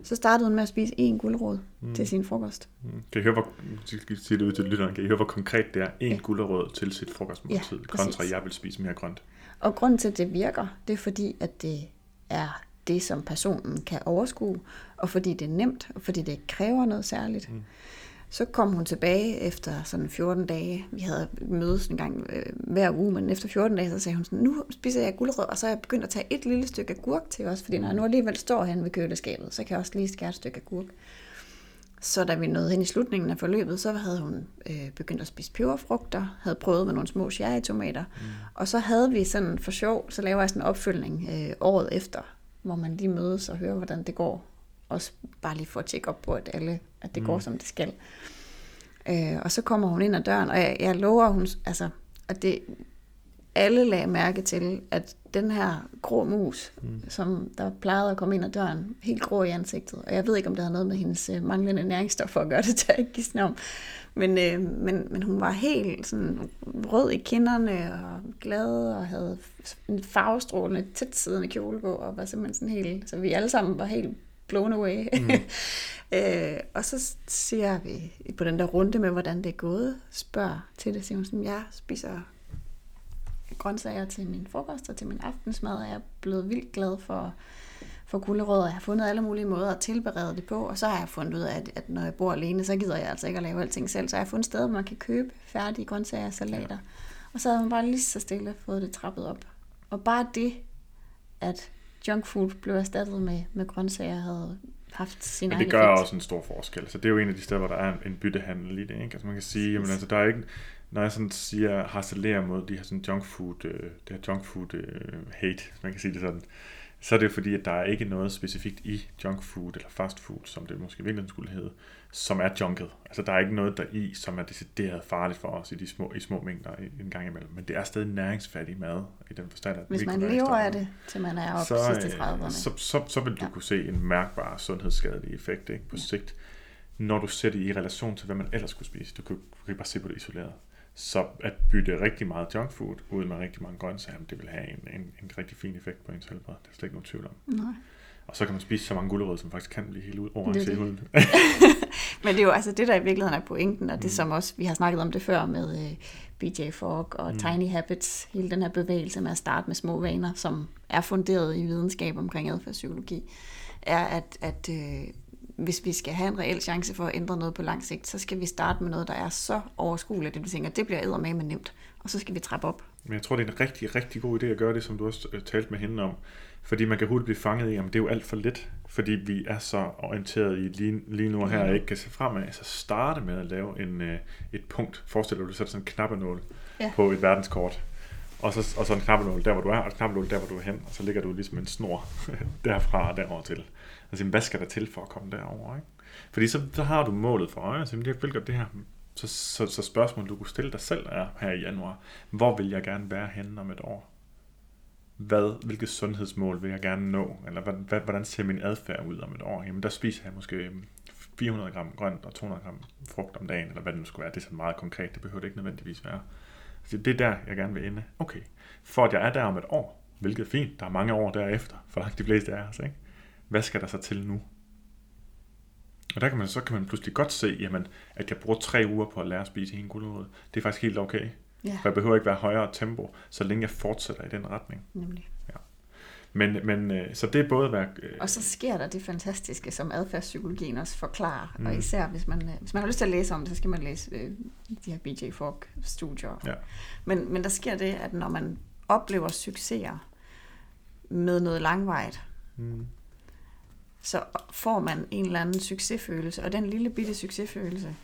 Så startede hun med at spise en gulerod mm. til sin frokost. Mm. Kan I høre, hvor, sige det ud til lytteren, kan I høre, hvor konkret det er? En Ja. gulderød til sit frokostmåltid, Ja, kontra jeg vil spise mere grønt. Og grunden til, at det virker, det er fordi, at det er det, som personen kan overskue, og fordi det er nemt, og fordi det ikke kræver noget særligt. Mm. Så kom hun tilbage efter sådan 14 dage. Vi havde mødes en gang øh, hver uge, men efter 14 dage, så sagde hun sådan, nu spiser jeg gulerød, og så er jeg begyndt at tage et lille stykke agurk til os, fordi når jeg nu alligevel står hen ved køleskabet, så kan jeg også lige skære et stykke agurk. Så da vi nåede hen i slutningen af forløbet, så havde hun øh, begyndt at spise peberfrugter, havde prøvet med nogle små cherrytomater, mm. og så havde vi sådan for sjov, så laver jeg sådan en opfølgning øh, året efter, hvor man lige mødes og hører, hvordan det går. Også bare lige for at tjekke op på, at, alle, at det mm. går, som det skal. Øh, og så kommer hun ind ad døren, og jeg, jeg lover, hun, altså, at det, alle lagde mærke til, at den her grå mus, mm. som der plejede at komme ind ad døren, helt grå i ansigtet, og jeg ved ikke, om det havde noget med hendes øh, manglende næringsstoffer at gøre det, til at ikke snavn. Men, øh, men, men hun var helt sådan rød i kinderne og glad og havde en farvestrålende, tæt siddende kjole på, og var simpelthen sådan helt, så vi alle sammen var helt blown away. Mm. øh, og så siger vi på den der runde med, hvordan det er gået, spørger til det, siger hun sådan, jeg spiser grøntsager til min frokost og til min aftensmad, og jeg er blevet vildt glad for, for gulerødder. Jeg har fundet alle mulige måder at tilberede det på, og så har jeg fundet ud af, at, at når jeg bor alene, så gider jeg altså ikke at lave alting selv. Så jeg har fundet steder, hvor man kan købe færdige grøntsager og salater. Ja. Og så havde man bare lige så stille fået det trappet op. Og bare det, at junk food blev erstattet med, med grøntsager, havde haft sin Men det gør effekt. også en stor forskel. Så det er jo en af de steder, hvor der er en byttehandel i det. Ikke? Altså man kan sige, jamen, altså, der er ikke, når jeg sådan siger, harcelerer mod de her sådan junk food, øh, det her junk food øh, hate, man kan sige det sådan, så er det fordi, at der er ikke noget specifikt i junk food eller fast food, som det måske virkelig skulle hedde, som er junket. Altså der er ikke noget der i, som er decideret farligt for os i de små, i små mængder en gang imellem. Men det er stadig næringsfattig mad i den forstand, at Hvis man lever af det, til man er oppe så, sidste 30'erne. Øh, så, så, så vil du ja. kunne se en mærkbar sundhedsskadelig effekt ikke, på ja. sigt, når du sætter det i relation til, hvad man ellers skulle spise. Du kan, du kan bare se på det isoleret. Så at bytte rigtig meget junk food ud med rigtig mange grøntsager, det vil have en, en, en rigtig fin effekt på ens helbred. Det er slet ikke nogen tvivl om. Nej. Og så kan man spise så mange gulerødder, som faktisk kan blive helt ud over det, huden. Men det er jo altså det, der i virkeligheden er pointen, og det mm. som også, vi har snakket om det før med øh, BJ Fogg og mm. Tiny Habits, hele den her bevægelse med at starte med små vaner, som er funderet i videnskab omkring adfærdspsykologi, er, at, at uh, hvis vi skal have en reel chance for at ændre noget på lang sigt, så skal vi starte med noget, der er så overskueligt, at vi tænker, at det bliver med med nemt, og så skal vi trappe op. Men jeg tror, det er en rigtig, rigtig god idé at gøre det, som du også øh, talte med hende om. Fordi man kan hurtigt blive fanget i, at det er jo alt for lidt, fordi vi er så orienteret i lige, lige nu og her, og ikke kan se fremad. Så starte med at lave en, øh, et punkt. Forestil dig, at du sætter sådan en knappenål ja. på et verdenskort. Og så, og så en knappenål der, hvor du er, og en knappenål der, hvor du er hen. Og så ligger du ligesom en snor derfra og derover til. Altså, hvad skal der til for at komme derover? Ikke? Fordi så, så har du målet for øje. så jeg vil godt det her. Så, så, så spørgsmålet, du kunne stille dig selv er her i januar. Hvor vil jeg gerne være henne om et år? Hvad, hvilket sundhedsmål vil jeg gerne nå? Eller hvad, hvordan ser min adfærd ud om et år? Jamen, der spiser jeg måske øhm, 400 gram grønt og 200 gram frugt om dagen, eller hvad det nu skulle være. Det er sådan meget konkret, det behøver det ikke nødvendigvis være. Så det er der, jeg gerne vil ende. Okay, for at jeg er der om et år, hvilket er fint, der er mange år derefter, for langt de fleste af os, ikke? Hvad skal der så til nu? Og der kan man, så kan man pludselig godt se, jamen, at jeg bruger tre uger på at lære at spise en gulerod. Det er faktisk helt okay. Ja. For jeg behøver ikke være højere tempo, så længe jeg fortsætter i den retning. Nemlig. Ja. Men, men øh, så det er både at være... Øh, og så sker der det fantastiske, som adfærdspsykologien også forklarer. Mm. Og især hvis man, øh, hvis man har lyst til at læse om det, så skal man læse øh, de her BJ Fogg-studier. Ja. Men, men der sker det, at når man oplever succeser med noget langvejt, mm så får man en eller anden succesfølelse, og den lille bitte succesfølelse,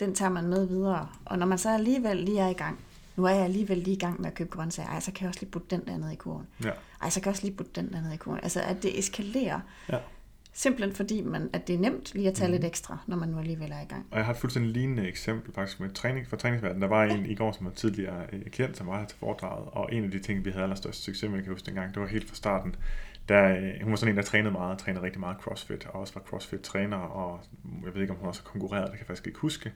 den tager man med videre. Og når man så alligevel lige er i gang, nu er jeg alligevel lige i gang med at købe grøntsager, ej, så kan jeg også lige putte den der ned i kurven. Ja. Ej, så kan jeg også lige putte den der ned i kurven. Altså, at det eskalerer. Ja. Simpelthen fordi, man, at det er nemt lige at tage mm. lidt ekstra, når man nu alligevel er i gang. Og jeg har et fuldstændig lignende eksempel faktisk med træning for træningsverdenen. Der var en i går, som var tidligere øh, klient, som var her til foredraget, og en af de ting, vi havde allerstørst succes med, kan jeg huske dengang, det var helt fra starten, der, øh, hun var sådan en, der trænede meget, trænede rigtig meget CrossFit, og også var CrossFit-træner, og jeg ved ikke, om hun også har konkurreret, det kan jeg faktisk ikke huske,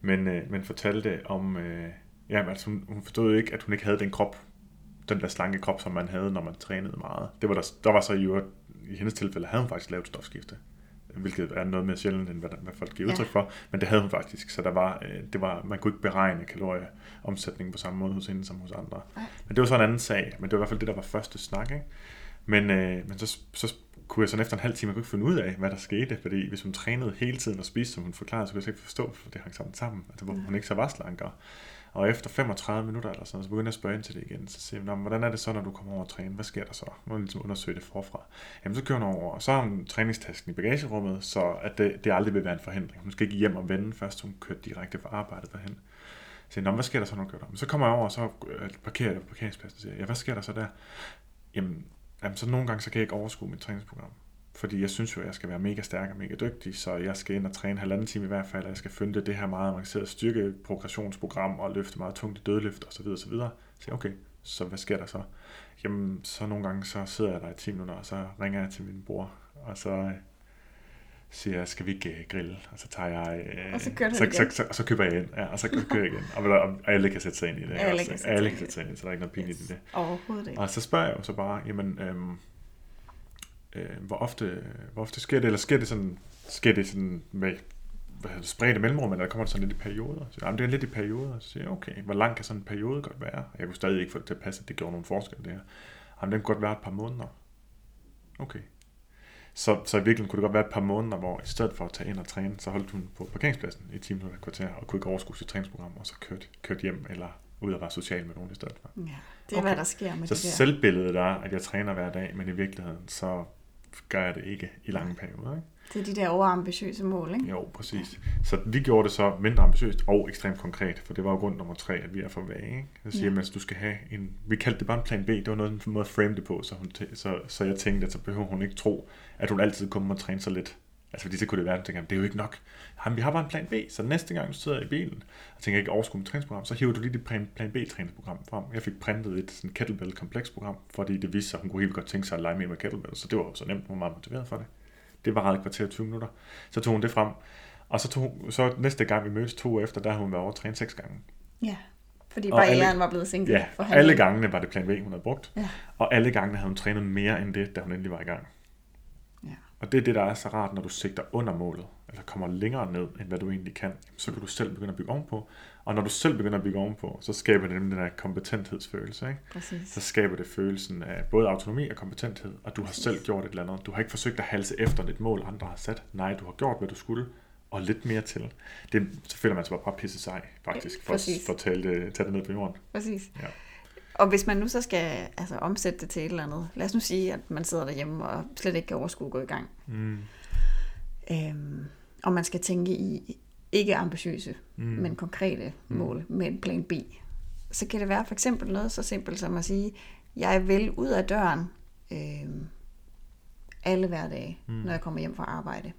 men, øh, men fortalte om, øh, ja, altså hun, hun forstod ikke, at hun ikke havde den krop, den der slanke krop, som man havde, når man trænede meget. Det var der, der var så i, i hendes tilfælde, havde hun faktisk lavet stofskifte, hvilket er noget mere sjældent, end hvad, hvad folk giver udtryk ja. for, men det havde hun faktisk, så der var, øh, det var, man kunne ikke beregne kalorieomsætningen på samme måde hos hende som hos andre. Ja. Men det var så en anden sag, men det var i hvert fald det, der var første snak, ikke? Men, øh, men så, så kunne jeg sådan efter en halv time, jeg kunne ikke finde ud af, hvad der skete, fordi hvis hun trænede hele tiden og spiste, som hun forklarede, så kunne jeg ikke forstå, for det hang sammen sammen, altså hvor mm. hun ikke så var slankere. Og efter 35 minutter eller sådan så begyndte jeg at spørge ind til det igen. Så siger hun, hvordan er det så, når du kommer over at træne? Hvad sker der så? Må ligesom undersøge det forfra. Jamen, så kører hun over, og så har hun træningstasken i bagagerummet, så at det, det aldrig vil være en forhindring. Hun skal ikke hjem og vende, først hun kører direkte fra arbejdet derhen. Så siger, hvad sker der så, når du kører der? Men så kommer jeg over, og så øh, parkerer jeg på parkeringspladsen og siger, ja, hvad sker der så der? Jamen, Jamen, så nogle gange så kan jeg ikke overskue mit træningsprogram. Fordi jeg synes jo, at jeg skal være mega stærk og mega dygtig, så jeg skal ind og træne halvanden time i hvert fald, og jeg skal følge det her meget avancerede styrkeprogressionsprogram og løfte meget tungt i dødløft osv. osv. Så okay, så hvad sker der så? Jamen, så nogle gange så sidder jeg der i 10 minutter, og så ringer jeg til min bror, og så øh, siger jeg, skal vi ikke øh, grille? Og så tager jeg... Øh, og så, så, så, så, så, så, køber jeg ind, ja, og så køber jeg igen. Og, og, alle kan sætte sig ind i det. Alle også. kan sætte, alle kan sætte sig ind i det, så der er ikke noget pinligt yes. i det. Overhovedet ikke. Og så spørger jeg jo så bare, jamen, øhm, øh, hvor, ofte, hvor ofte sker det, eller sker det sådan, sker det sådan med hvad hedder det, spredte mellemrum, eller der kommer det sådan lidt i perioder. Så, jamen, det er lidt i perioder. Så siger jeg, okay, hvor lang kan sådan en periode godt være? Jeg kunne stadig ikke få det til at passe, at det gjorde nogle forskel det her. Jamen, den kunne godt være et par måneder. Okay. Så, så i virkeligheden kunne det godt være et par måneder, hvor i stedet for at tage ind og træne, så holdt hun på parkeringspladsen i 10 minutter kvarter, og kunne ikke overskue sit træningsprogram, og så kørte, kørte hjem, eller ud og være social med nogen i stedet for. Ja, det er, okay. hvad der sker med så det der. selvbilledet er, at jeg træner hver dag, men i virkeligheden, så gør jeg det ikke i lange perioder. Ikke? Det er de der overambitiøse mål, ikke? Jo, præcis. Så vi gjorde det så mindre ambitiøst og ekstremt konkret, for det var jo grund nummer tre, at vi er for vage. Ikke? Så siger ja. man, at du skal have en... Vi kaldte det bare en plan B, det var noget, en måde at frame det på, så, hun t- så, så jeg tænkte, at så behøver hun ikke tro, at hun altid kommer og træne så lidt. Altså fordi så kunne det være, at det er jo ikke nok. Jamen, vi har bare en plan B, så næste gang du sidder i bilen og tænker ikke overskue mit træningsprogram, så hiver du lige dit plan, B træningsprogram frem. Jeg fik printet et sådan kettlebell kompleksprogram, fordi det viste sig, at hun kunne helt godt tænke sig at lege mere med kettlebell, så det var jo så nemt, hun var meget motiveret for det. Det var et kvarter 20 minutter. Så tog hun det frem. Og så, tog, så næste gang vi mødtes to efter, der havde hun været over træne seks gange. Ja, fordi barrieren var blevet sænket ja, for alle gangene var det plan B, hun havde brugt. Ja. Og alle gangene havde hun trænet mere end det, da hun endelig var i gang. Og det er det, der er så rart, når du sigter under målet, eller kommer længere ned, end hvad du egentlig kan, så kan du selv begynde at bygge ovenpå. Og når du selv begynder at bygge ovenpå, så skaber det den der kompetenthedsfølelse. Ikke? Præcis. Så skaber det følelsen af både autonomi og kompetenthed, og du har selv gjort et eller andet. Du har ikke forsøgt at halse efter et mål, andre har sat. Nej, du har gjort, hvad du skulle, og lidt mere til. Det, så føler man sig bare pisse sej, faktisk, for, Præcis. for at tage det, tage det ned på jorden. Præcis. Ja. Og hvis man nu så skal altså, omsætte det til et eller andet, lad os nu sige, at man sidder derhjemme og slet ikke kan overskue at gå i gang. Mm. Øhm, og man skal tænke i ikke ambitiøse, Mm. mm. men konkrete mål med en plan B. Så kan det være for eksempel noget så simpelt som at sige, jeg vil ud af døren øhm, alle hverdage, Mm. mm. når jeg kommer hjem fra arbejde.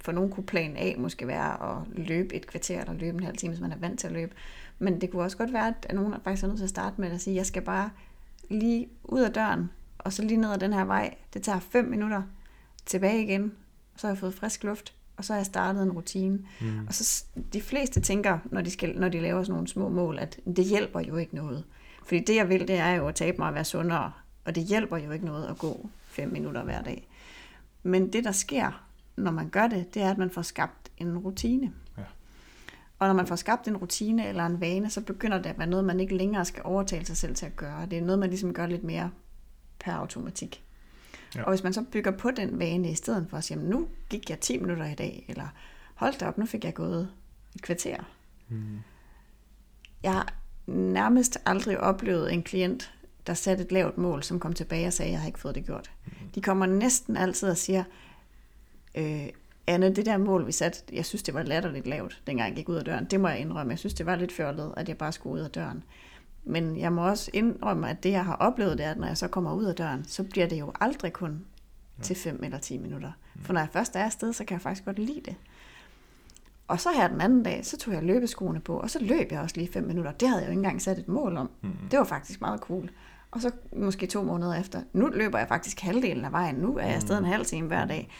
For nogen kunne plan A måske være at løbe et kvarter eller løbe en halv time, hvis man er vant til at løbe. Men det kunne også godt være, at nogen faktisk er nødt til at starte med at sige, jeg skal bare lige ud af døren, og så lige ned ad den her vej. Det tager 5 minutter tilbage igen, så har jeg fået frisk luft, og så har jeg startet en rutine. Mm. Og så de fleste tænker, når de, skal, når de laver sådan nogle små mål, at det hjælper jo ikke noget. Fordi det jeg vil, det er jo at tabe mig og være sundere, og det hjælper jo ikke noget at gå 5 minutter hver dag. Men det der sker, når man gør det, det er, at man får skabt en rutine. Ja. Og når man får skabt en rutine eller en vane, så begynder det at være noget, man ikke længere skal overtale sig selv til at gøre. Det er noget, man ligesom gør lidt mere per automatik. Ja. Og hvis man så bygger på den vane i stedet for at sige, "Jamen, nu gik jeg 10 minutter i dag, eller hold da op, nu fik jeg gået et kvarter. Mm. Jeg har nærmest aldrig oplevet en klient, der satte et lavt mål, som kom tilbage og sagde, jeg har ikke fået det gjort. De kommer næsten altid og siger, øh, Anne, det der mål, vi satte, jeg synes, det var latterligt lavt, dengang jeg gik ud af døren. Det må jeg indrømme. Jeg synes, det var lidt fjollet, at jeg bare skulle ud af døren. Men jeg må også indrømme, at det, jeg har oplevet, det er, at når jeg så kommer ud af døren, så bliver det jo aldrig kun til 5 eller 10 minutter. For når jeg først er afsted, så kan jeg faktisk godt lide det. Og så her den anden dag, så tog jeg løbeskoene på, og så løb jeg også lige 5 minutter. Det havde jeg jo ikke engang sat et mål om. Mm. Det var faktisk meget cool. Og så måske to måneder efter, nu løber jeg faktisk halvdelen af vejen. Nu er jeg afsted en halv time hver dag.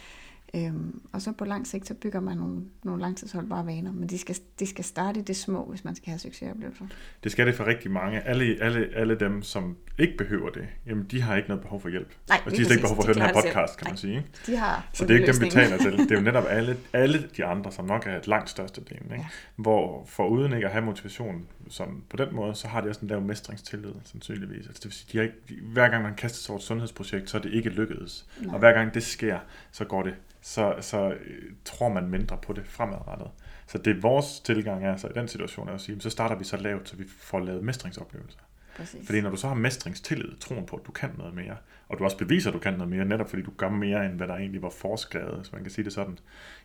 Øhm, og så på lang sigt, så bygger man nogle, nogle langtidsholdbare vaner. Men de skal, de skal starte i det små, hvis man skal have succesoplevelser. Det skal det for rigtig mange. Alle, alle, alle dem, som ikke behøver det, jamen de har ikke noget behov for hjælp. Nej, og de har slet ikke behov for at høre den De her podcast, kan man sige. Ikke? De har Så det er ikke dem, vi taler til. Det er jo netop alle, alle de andre, som nok er et langt største del. Ikke? Ja. Hvor for uden ikke at have motivation som på den måde, så har de også en lav mestringstillid, sandsynligvis. Altså, det vil sige, de har ikke, hver gang man kaster sig over et sundhedsprojekt, så er det ikke lykkedes. Nej. Og hver gang det sker, så går det, så, så øh, tror man mindre på det fremadrettet. Så det er vores tilgang er så i den situation er at sige, så starter vi så lavt, så vi får lavet mestringsoplevelser. Præcis. Fordi når du så har mestringstillid, troen på, at du kan noget mere, og du også beviser, at du kan noget mere, netop fordi du gør mere, end hvad der egentlig var foreskrevet, hvis man kan sige det sådan,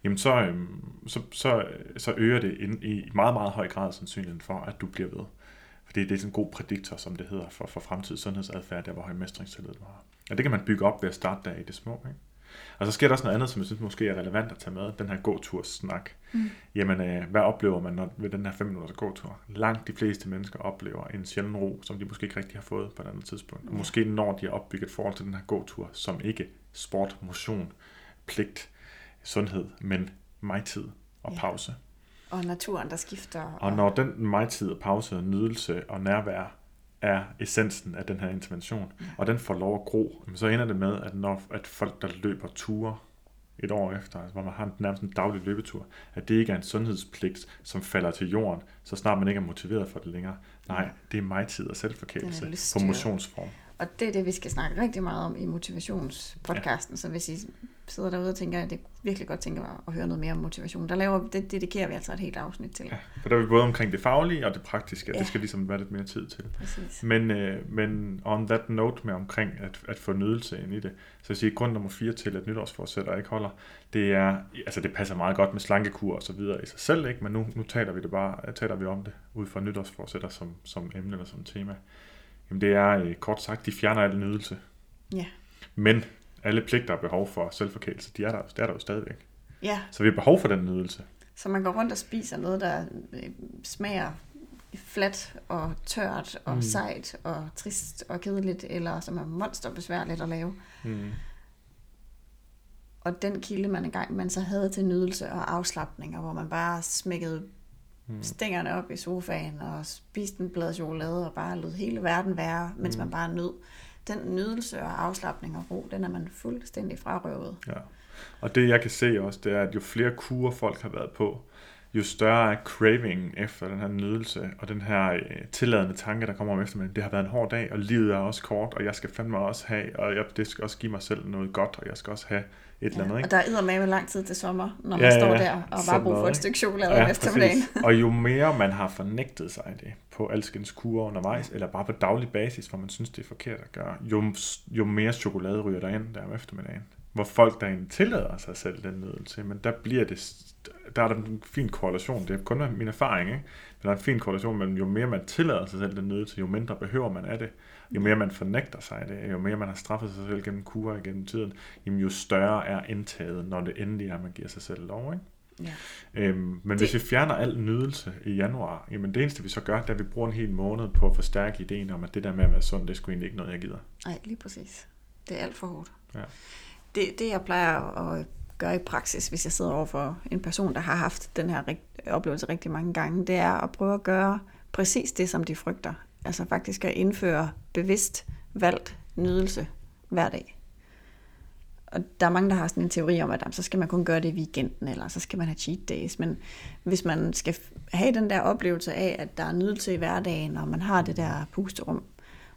jamen så, øhm, så, så, så øger det ind, i meget, meget høj grad sandsynligheden for, at du bliver ved. Fordi det er sådan en god prediktor, som det hedder, for, for fremtidig sundhedsadfærd, der hvor høj mestringstillid du har. Og det kan man bygge op ved at starte der i det små. Ikke? Og så sker der også noget andet, som jeg synes måske er relevant at tage med, den her gåturssnak. Mm. Jamen, øh, hvad oplever man når, ved den her 5 minutters gåtur? Langt de fleste mennesker oplever en sjælden ro, som de måske ikke rigtig har fået på et andet tidspunkt. Og måske når de har opbygget et forhold til den her gåtur, som ikke sport, motion, pligt, sundhed, men mig-tid og Ja. pause. Og naturen, der skifter. Og når den mig-tid og pause, nydelse og nærvær er essensen af den her intervention, ja. og den får lov at gro, så ender det med, at når at folk, der løber ture et år efter, altså hvor man har nærmest en daglig løbetur, at det ikke er en sundhedspligt, som falder til jorden, så snart man ikke er motiveret for det længere. Nej, det er mig tid og selvforkælelse på motionsform. Og det er det, vi skal snakke rigtig meget om i motivationspodcasten. Ja. Så hvis I sidder derude og tænker, at det virkelig godt tænker at høre noget mere om motivation, der laver, det dedikerer vi altså et helt afsnit til. Ja, for der er vi både omkring det faglige og det praktiske, ja. det skal ligesom være lidt mere tid til. Præcis. Men, øh, men on that note med omkring at, at få nydelse ind i det, så jeg siger, grund nummer fire til, at nytårsforsætter ikke holder, det er, altså det passer meget godt med slankekur og så videre i sig selv, ikke? men nu, nu taler vi det bare, taler vi om det ud fra nytårsforsætter som, som emne eller som tema. Jamen det er øh, kort sagt, de fjerner al nydelse. Ja. Men alle pligter og behov for selvforkælelse, de er der, de er der jo stadigvæk. Ja. Så vi har behov for den nydelse. Så man går rundt og spiser noget, der øh, smager fladt og tørt og mm. sejt og trist og kedeligt, eller som er monsterbesværligt at lave. Mm. Og den kilde, man engang man så havde til nydelse og afslappning, og hvor man bare smækkede mm. stængerne op i sofaen og spiste en blad chokolade og bare lod hele verden være, mens mm. man bare nød. Den nydelse og afslappning og ro, den er man fuldstændig frarøvet. Ja. Og det jeg kan se også, det er, at jo flere kurer folk har været på, jo større er cravingen efter den her nydelse, og den her øh, tilladende tanke, der kommer om eftermiddagen. Det har været en hård dag, og livet er også kort, og jeg skal fandme også have, og jeg, det skal også give mig selv noget godt, og jeg skal også have et eller andet. Ikke? Og der er med lang tid til sommer, når man ja, står der og bare bruger for et stykke chokolade ja, om eftermiddagen. og jo mere man har fornægtet sig det på alskens kurer undervejs, eller bare på daglig basis, hvor man synes, det er forkert at gøre, jo, jo mere chokolade ryger der ind der om eftermiddagen. Hvor folk der egentlig tillader sig selv den nydelse, men der bliver det der er der en fin korrelation. Det er kun min erfaring, ikke? Men der er en fin korrelation mellem, jo mere man tillader sig selv den nydelse, jo mindre behøver man af det. Jo mere man fornægter sig det, jo mere man har straffet sig selv gennem kurer gennem tiden, jamen jo større er indtaget, når det endelig er, man giver sig selv lov. Ikke? Ja. Øhm, men det... hvis vi fjerner al nydelse i januar, jamen det eneste vi så gør, det er, at vi bruger en hel måned på at forstærke ideen om, at det der med at være sund, det er sgu egentlig ikke noget, jeg gider. Nej, lige præcis. Det er alt for hårdt. Ja. Det, det jeg plejer at gøre i praksis, hvis jeg sidder over for en person, der har haft den her oplevelse rigtig mange gange, det er at prøve at gøre præcis det, som de frygter. Altså faktisk at indføre bevidst valgt nydelse hver dag. Og der er mange, der har sådan en teori om, at jamen, så skal man kun gøre det i weekenden, eller så skal man have cheat days. Men hvis man skal have den der oplevelse af, at der er nydelse i hverdagen, og man har det der pusterum,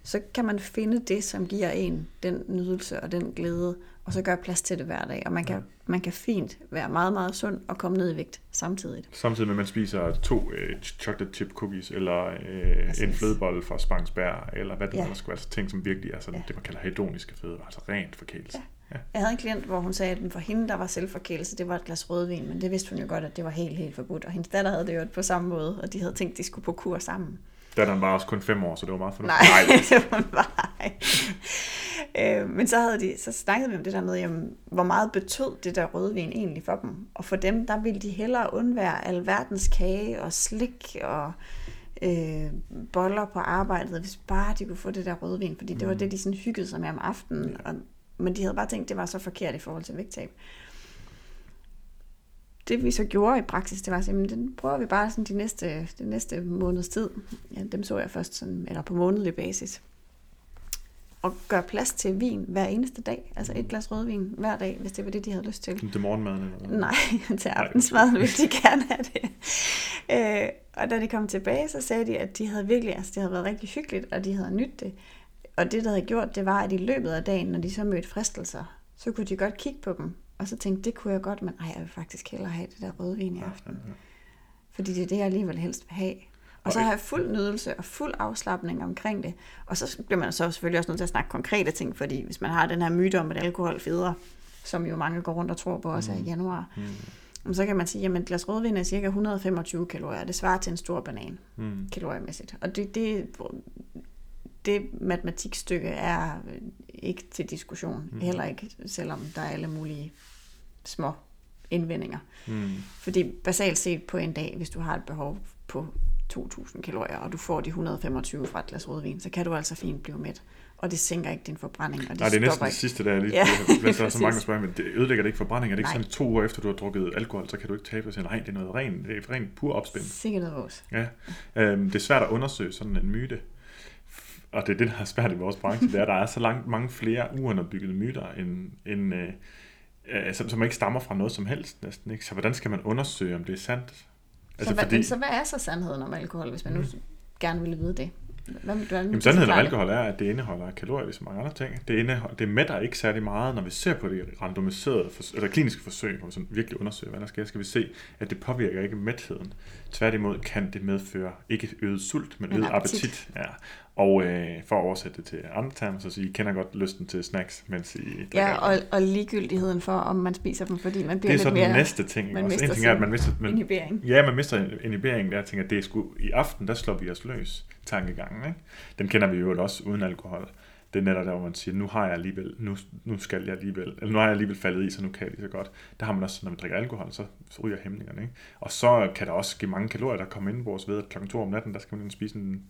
så kan man finde det, som giver en den nydelse og den glæde, og så gøre plads til det hver dag. Og man kan, man kan fint være meget, meget sund og komme ned i vægt samtidig. Samtidig med, at man spiser to øh, chocolate chip cookies, eller øh, en flødebolle fra Spangsbær, eller hvad det ja. skal være. Altså ting, som virkelig er sådan, ja. det, man kalder hedoniske fødevarer, altså rent forkælelse. Ja. Ja. Jeg havde en klient, hvor hun sagde, at for hende, der var selvforkælelse, det var et glas rødvin, men det vidste hun jo godt, at det var helt, helt forbudt. Og hendes datter havde det jo på samme måde, og de havde tænkt, at de skulle på kur sammen. Datteren var også kun fem år, så det var meget fornuftigt. Nej, var nej. øh, men så, havde de, så snakkede vi om det der med, jamen, hvor meget betød det der rødvin egentlig for dem. Og for dem, der ville de hellere undvære alverdens kage og slik og øh, boller på arbejdet, hvis bare de kunne få det der rødvin. Fordi det var mm. det, de sådan hyggede sig med om aftenen. Ja. Og, men de havde bare tænkt, det var så forkert i forhold til vægttab det vi så gjorde i praksis, det var at den prøver vi bare sådan de næste, de næste måneds tid. Ja, dem så jeg først sådan, eller på månedlig basis. Og gøre plads til vin hver eneste dag. Altså et glas rødvin hver dag, hvis det var det, de havde lyst til. Til morgenmaden? Eller Nej, til aftensmaden ville de gerne have det. Øh, og da de kom tilbage, så sagde de, at de havde virkelig, altså det havde været rigtig hyggeligt, og de havde nydt det. Og det, der havde gjort, det var, at i løbet af dagen, når de så mødte fristelser, så kunne de godt kigge på dem og så tænkte det kunne jeg godt, men ej, jeg vil faktisk hellere have det der rødvin i aften. Ja, ja, ja. Fordi det er det, jeg alligevel helst vil have. Og så har jeg fuld nydelse og fuld afslappning omkring det. Og så bliver man så selvfølgelig også nødt til at snakke konkrete ting, fordi hvis man har den her myte om, at alkohol federe, som jo mange går rundt og tror på også mm. i januar, mm. så kan man sige, at et glas rødvin er cirka 125 kalorier. Det svarer til en stor banan, mm. kaloriemæssigt. Og det, det, det matematikstykke er ikke til diskussion. Mm. Heller ikke, selvom der er alle mulige små indvendinger. Mm. Fordi basalt set på en dag, hvis du har et behov på 2.000 kalorier, og du får de 125 fra et glas rødvin, så kan du altså fint blive mæt. Og det sænker ikke din forbrænding. Og det Nej, det er næsten det sidste, der er lige. Ja, der er så mange, der spørger, men det ødelægger det ikke forbrænding? Er det ikke Nej. sådan, to uger efter du har drukket alkohol, så kan du ikke tabe sig? Nej, det er noget rent, det er rent pur opspind. Sikkert noget vores. Ja. Øhm, det er svært at undersøge sådan en myte og det er det, der er svært i vores branche, det er, at der er så langt mange flere uunderbyggede myter, end, end, øh, øh, som, som ikke stammer fra noget som helst næsten. Ikke? Så hvordan skal man undersøge, om det er sandt? Altså, så, hvad, fordi... så hvad er så sandheden om alkohol, hvis man nu mm. gerne ville vide det? Hvad, hvad, Jamen, sandheden om alkohol er, at det indeholder kalorier, ligesom mange andre ting. Det, indeholder, det mætter ikke særlig meget, når vi ser på de randomiserede, eller kliniske forsøg, hvor vi sådan virkelig undersøger, hvad der sker, skal vi se, at det påvirker ikke mætheden. Tværtimod kan det medføre ikke øget sult, men, men øget appetit. appetit. Ja. Og øh, for at oversætte det til andre termer, så I kender godt lysten til snacks, mens I. Ja, og, og ligegyldigheden for, om man spiser dem, fordi man bliver lidt mere... Det er så den næste ting. Man også. En ting er, at man mister... Man, inhibering. Ja, man mister inhiberingen der. Tænker, at det er sgu, i aften, der slår vi os løs tankegangen. Ikke? Den kender vi jo også uden alkohol det er netop der, hvor man siger, nu har jeg alligevel, nu, nu skal jeg alligevel, eller nu har jeg alligevel faldet i, så nu kan jeg lige så godt. Der har man også, når man drikker alkohol, så, så ryger hæmningerne. Ikke? Og så kan der også give mange kalorier, der kommer ind vores ved, at klokken to om natten, der skal man spise en,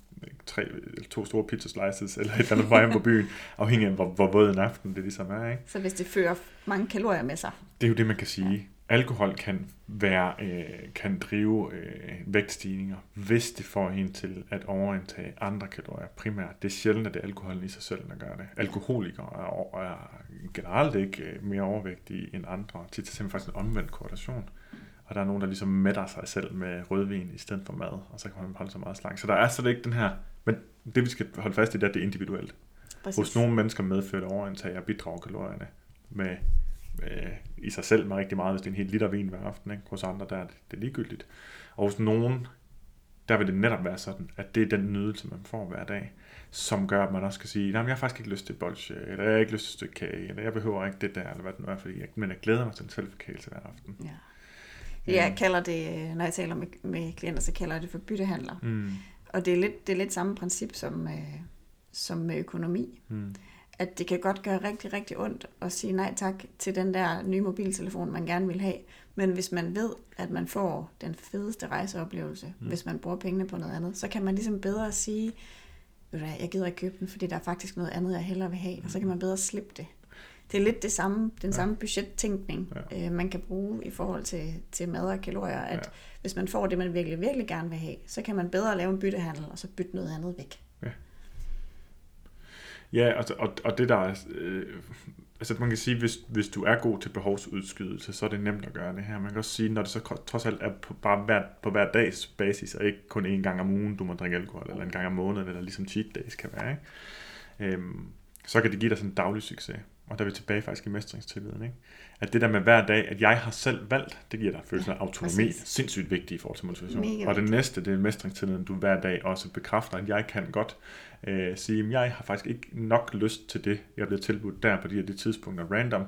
tre, to store pizza slices, eller et eller andet vej på byen, afhængig af, hvor, hvor våd en aften det ligesom er. Ikke? Så hvis det fører mange kalorier med sig? Det er jo det, man kan sige. Alkohol kan, være, øh, kan drive øh, vægtstigninger, hvis det får en til at overindtage andre kalorier primært. Det er sjældent, at det er alkoholen i sig selv, der gør det. Alkoholikere er, er generelt ikke øh, mere overvægtige end andre. Det er simpelthen faktisk en omvendt korrelation. Og der er nogen, der ligesom mætter sig selv med rødvin i stedet for mad, og så kan man holde sig meget slank. Så der er slet ikke den her... Men det, vi skal holde fast i, det er, at det er individuelt. Præcis. Hos nogle mennesker medfører det overindtag og bidrager kalorierne med øh, i sig selv med rigtig meget, hvis det er en helt liter vin hver aften. Ikke? Hos andre, der er det, det er ligegyldigt. Og hos nogen, der vil det netop være sådan, at det er den nydelse, man får hver dag, som gør, at man også kan sige, nej, jeg har faktisk ikke lyst til bolsje, eller jeg har ikke lyst til et stykke kage, eller jeg behøver ikke det der, eller hvad det nu er, fordi jeg, men jeg glæder mig til en selvforkælelse hver aften. Ja. Jeg kalder det, når jeg taler med, med klienter, så kalder jeg det for byttehandler. Mm. Og det er, lidt, det er lidt samme princip som, øh, som med økonomi. Mm at det kan godt gøre rigtig, rigtig ondt at sige nej tak til den der nye mobiltelefon, man gerne vil have. Men hvis man ved, at man får den fedeste rejseoplevelse, mm. hvis man bruger pengene på noget andet, så kan man ligesom bedre sige, jeg gider ikke købe den, fordi der er faktisk noget andet, jeg hellere vil have, og så kan man bedre slippe det. Det er lidt det samme, den ja. samme budgettænkning, ja. øh, man kan bruge i forhold til, til mad og kalorier, at ja. hvis man får det, man virkelig, virkelig gerne vil have, så kan man bedre lave en byttehandel, og så bytte noget andet væk. Ja, Ja, og, og det der er, øh, altså man kan sige, hvis, hvis du er god til behovsudskydelse, så er det nemt at gøre det her. Man kan også sige, når det så trods alt er på, bare hver, på hver dags basis, og ikke kun en gang om ugen, du må drikke alkohol, eller en gang om måneden, eller ligesom cheat days kan være, ikke? Øhm, så kan det give dig sådan en daglig succes. Og der er vi tilbage faktisk i mestringstilliden. Ikke? At det der med hver dag, at jeg har selv valgt, det giver dig følelsen af autonomi. Præcis. Sindssygt vigtigt i forhold til motivation. Mega og det næste, det er mestringstilliden, du hver dag også bekræfter, at jeg kan godt øh, sige, at jeg har faktisk ikke nok lyst til det, jeg bliver tilbudt der på de her de tidspunkter random,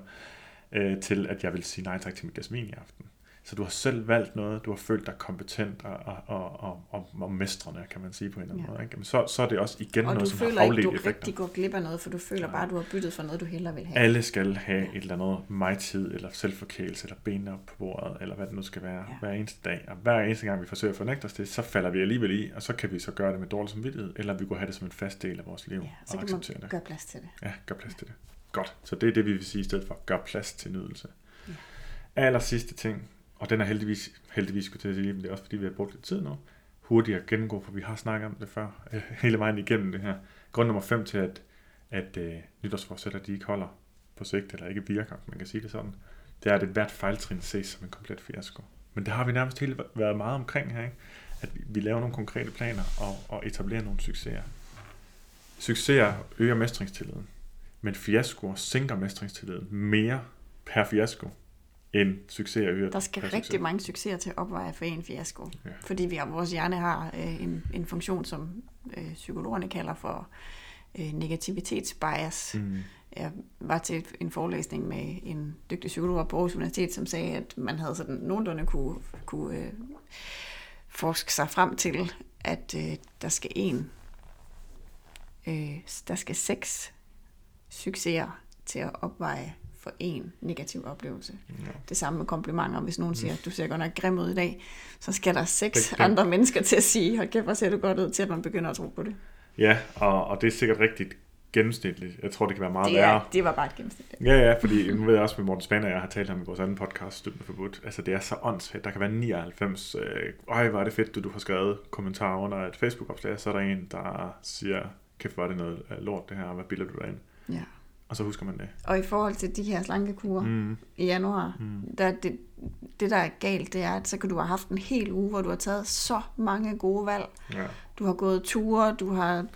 øh, til at jeg vil sige nej tak til mit glas i aften. Så du har selv valgt noget, du har følt dig kompetent og, og, og, og, og mestrende, kan man sige på en eller anden ja. måde. Ikke? Men så, så er det også igen og noget, som har afledt effekter. Og du føler ikke, du rigtig går glip af noget, for du føler ja. bare, at du har byttet for noget, du hellere vil have. Alle skal have ja. et eller andet mig-tid, eller selvforkælelse, eller benene op på bordet, eller hvad det nu skal være, ja. hver eneste dag. Og hver eneste gang, vi forsøger at fornægte os det, så falder vi alligevel i, og så kan vi så gøre det med dårlig samvittighed, eller vi kunne have det som en fast del af vores liv. Ja, så og kan man det. gøre plads til det. Ja, gør plads ja. til det. Godt. Så det er det, vi vil sige i stedet for, gør plads til nydelse. Ja. Aller sidste ting, og den er heldigvis, heldigvis skulle til at sige, men det er også fordi, vi har brugt lidt tid nu, hurtigt at gennemgå, for vi har snakket om det før, øh, hele vejen igennem det her. Grund nummer 5 til, at, at øh, nytårsforsætter, de ikke holder på sigt, eller ikke virker, man kan sige det sådan, det er, at et hvert fejltrin ses som en komplet fiasko. Men det har vi nærmest hele været meget omkring her, ikke? at vi laver nogle konkrete planer og, og etablerer nogle succeser. Succeser øger mestringstilliden, men fiaskoer sænker mestringstilliden mere per fiasko, en succes at høre. Der skal rigtig succes. mange succeser til at opveje for en fiasko. Ja. Fordi vi, vores hjerne har øh, en, en funktion, som øh, psykologerne kalder for øh, negativitetsbias. Mm. Jeg var til en forelæsning med en dygtig psykolog på Aarhus Universitet, som sagde, at man havde sådan nogenlunde kunne, kunne øh, forske sig frem til, at øh, der skal en, øh, der skal seks succeser til at opveje for en negativ oplevelse. Ja. Det samme med komplimenter. Hvis nogen siger, at du ser godt nok grim ud i dag, så skal der seks det, andre mennesker til at sige, hold kæft, hvor ser du godt ud, til at man begynder at tro på det. Ja, og, og det er sikkert rigtigt gennemsnitligt. Jeg tror, det kan være meget det er, værre. Det var bare et gennemsnit. Ja, ja, fordi nu ved jeg også med Morten Spanner, jeg har talt om i vores anden podcast, Støtten Forbudt. Altså, det er så åndssvagt. Der kan være 99, øh, øj, hvor er det fedt, du, du har skrevet kommentarer under et Facebook-opslag, så er der en, der siger, kæft, er det noget øh, lort det her, hvad bilder du dig ind? Ja. Og så husker man det. Og i forhold til de her slankekurer mm. i januar, mm. der, det, det der er galt, det er, at så kan du have haft en hel uge, hvor du har taget så mange gode valg. Ja. Du har gået ture, du har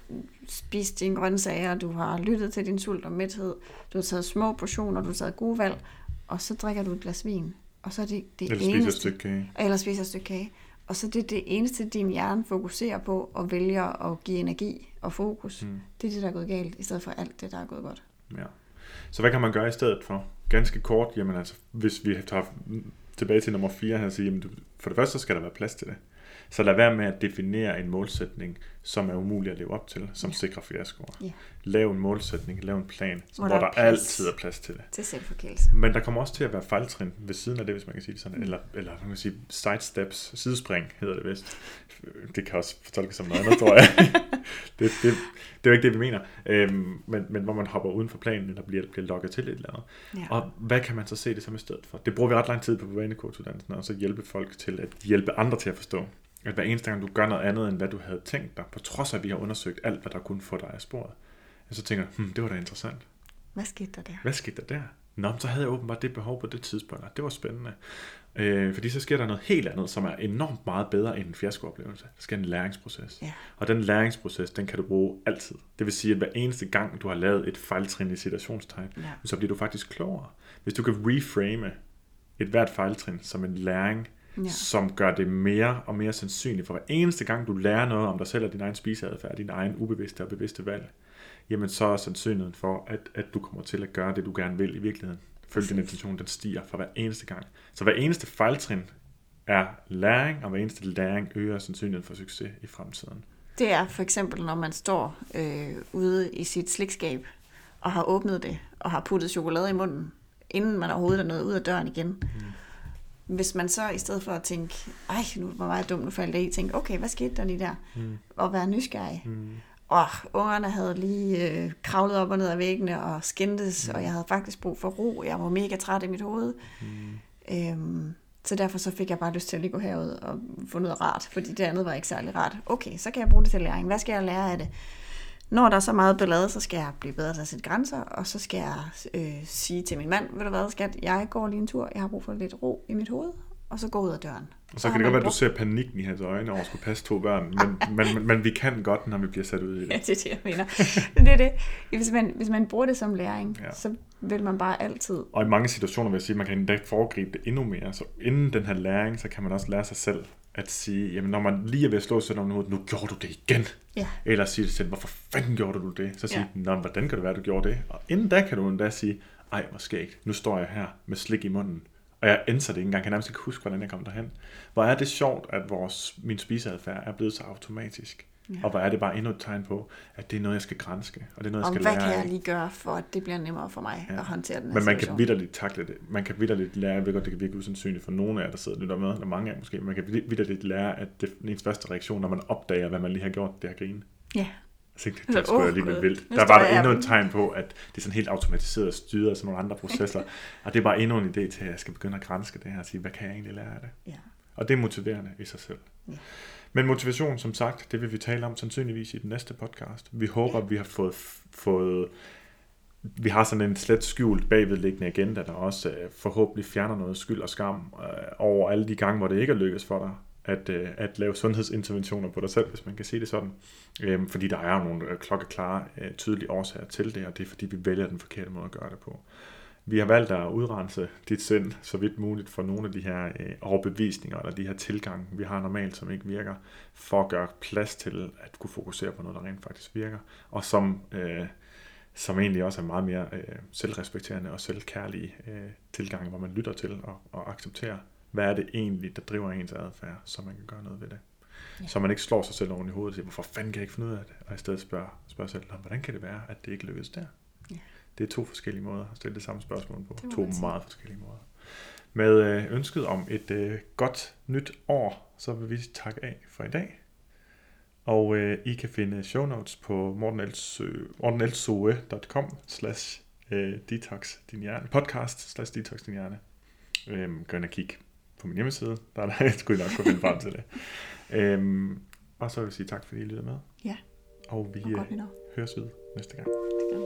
spist dine grøntsager, du har lyttet til din sult og mæthed, du har taget små portioner, du har taget gode valg, og så drikker du et glas vin. Og så er det det Eller eneste... spiser et stykke kage. Eller spiser et stykke kage. Og så det er det eneste, din hjerne fokuserer på og vælger at give energi og fokus. Mm. Det er det, der er gået galt, i stedet for alt det, der er gået godt. Ja. Så hvad kan man gøre i stedet for? Ganske kort, jamen altså, hvis vi tager tilbage til nummer 4 her, så jamen, du, for det første så skal der være plads til det. Så lad være med at definere en målsætning, som er umulig at leve op til, som ja. sikrer fiaskoer. Ja. Lav en målsætning, lav en plan, Hvor hvor, der er der altid er plads til det. Til selvforkælelse. Men der kommer også til at være fejltrin ved siden af det, hvis man kan sige det sådan. Mm. Eller, eller man kan sige sidesteps, sidespring hedder det vist. Det kan også fortolkes som noget andet, tror jeg. det, det, det er jo ikke det, vi mener. Øhm, men, men hvor man hopper uden for planen, eller bliver, bliver lukket til et eller andet. Ja. Og hvad kan man så se det som i stedet for? Det bruger vi ret lang tid på på vanecoach-uddannelsen, og så hjælpe folk til at hjælpe andre til at forstå, at hver eneste gang du gør noget andet, end hvad du havde tænkt dig, på trods af, at vi har undersøgt alt, hvad der kunne få dig af sporet, så tænker du, hm, det var da interessant. Hvad skete der der? Hvad skete der der? Nå, så havde jeg åbenbart det behov på det tidspunkt, og det var spændende. Øh, fordi så sker der noget helt andet, som er enormt meget bedre end en fiaskooplevelse. Der sker en læringsproces. Ja. Og den læringsproces, den kan du bruge altid. Det vil sige, at hver eneste gang, du har lavet et fejltrin i citationstegn, Ja. så bliver du faktisk klogere. Hvis du kan reframe et hvert fejltrin som en læring, Ja. som gør det mere og mere sandsynligt. For hver eneste gang, du lærer noget om dig selv og din egen spiseadfærd, din egen ubevidste og bevidste valg, jamen så er sandsynligheden for, at, at du kommer til at gøre det, du gerne vil i virkeligheden. Følg din Præcis. intention, den stiger for hver eneste gang. Så hver eneste fejltrin er læring, og hver eneste læring øger sandsynligheden for succes i fremtiden. Det er for eksempel, når man står øh, ude i sit slikskab og har åbnet det og har puttet chokolade i munden, inden man overhovedet er nået ud af døren igen. Mm. Hvis man så i stedet for at tænke, ej, nu var jeg dum, nu faldt jeg i, tænke, okay, hvad skete der lige der? Mm. Og være nysgerrig. Mm. Og ungerne havde lige øh, kravlet op og ned ad væggene og skændtes, mm. og jeg havde faktisk brug for ro. Jeg var mega træt i mit hoved. Mm. Øhm, så derfor så fik jeg bare lyst til at lige gå herud og få noget rart, fordi det andet var ikke særlig rart. Okay, så kan jeg bruge det til læring. Hvad skal jeg lære af det? Når der er så meget ballade, så skal jeg blive bedre til at sætte grænser, og så skal jeg øh, sige til min mand, ved du hvad, skat, jeg går lige en tur, jeg har brug for lidt ro i mit hoved, og så gå ud af døren. Og så har kan det godt være, at du ser panikken i hans øjne over at skulle passe to børn, men, men, men, men vi kan godt, når vi bliver sat ud i Ja, det. det er det, jeg mener. det er det. Hvis man, hvis man bruger det som læring, Ja. så vil man bare altid... Og i mange situationer vil jeg sige, at man kan endda foregribe det endnu mere. Så inden den her læring, så kan man også lære sig selv at sige, jamen når man lige er ved at slå sig om hovedet, nu gjorde du det igen. Ja. Eller sige til sig selv, hvorfor fanden gjorde du det? Så sige, Ja. hvordan kan det være, du gjorde det? Og inden da kan du endda sige, ej, hvor skægt, nu står jeg her med slik i munden. Og jeg ændrer det ikke engang, jeg kan nærmest ikke huske, hvordan jeg kom derhen. Hvor er det sjovt, at vores, min spiseadfærd er blevet så automatisk. Ja. Og hvor er det bare endnu et tegn på, at det er noget, jeg skal grænske, og det er noget, jeg Og skal hvad lære kan jeg lige gøre, for at det bliver nemmere for mig ja. at håndtere den her Men man kan situation? vidderligt takle det. Man kan vidderligt lære, jeg ved godt, det kan virke usandsynligt for nogle af jer, der sidder og lytter med, eller mange af jer måske, man kan vidderligt lære, at det er ens første reaktion, når man opdager, hvad man lige har gjort, det er at grine. Ja. Altså, det skulle åh, jeg lige Gud, vildt. Der var der endnu et tegn på, at det er sådan helt automatiseret og styret af sådan nogle andre processer. og det er bare endnu en idé til, at jeg skal begynde at grænske det her og sige, hvad kan jeg egentlig lære af det? ja. Og det er motiverende i sig selv. Ja. Men motivation, som sagt, det vil vi tale om sandsynligvis i den næste podcast. Vi håber, at vi har fået, fået vi har sådan en slet skjult bagvedliggende agenda, der også øh, forhåbentlig fjerner noget skyld og skam øh, over alle de gange, hvor det ikke er lykkedes for dig at, øh, at lave sundhedsinterventioner på dig selv, hvis man kan sige det sådan. Øhm, fordi der er jo nogle øh, klokkeklare, øh, tydelige årsager til det, og det er fordi, vi vælger den forkerte måde at gøre det på. Vi har valgt at udrense dit sind så vidt muligt for nogle af de her øh, overbevisninger, eller de her tilgange, vi har normalt, som ikke virker, for at gøre plads til at kunne fokusere på noget, der rent faktisk virker, og som, øh, som egentlig også er meget mere øh, selvrespekterende og selvkærlige øh, tilgange, hvor man lytter til og, og accepterer, hvad er det egentlig, der driver ens adfærd, så man kan gøre noget ved det. Ja. Så man ikke slår sig selv oven i hovedet og siger, hvorfor fanden kan jeg ikke finde ud af det? Og i stedet spørger, spørger selv, "Nå, hvordan kan det være, at det ikke lykkes der? Ja. Det er to forskellige måder at stille det samme spørgsmål på. To sige. meget forskellige måder. Med øh, ønsket om et øh, godt nyt år, så vil vi takke af for i dag. Og øh, I kan finde show notes på mortenelsoe.com slash øh, detox din hjerne, podcast slash detox din hjerne. Øhm, gå ind og kig på min hjemmeside, der er der, jeg skulle nok kunne finde frem til det. Øhm, og så vil jeg sige tak, fordi I lyttede med. Ja, Og vi og øh, høres ved næste gang. Ja.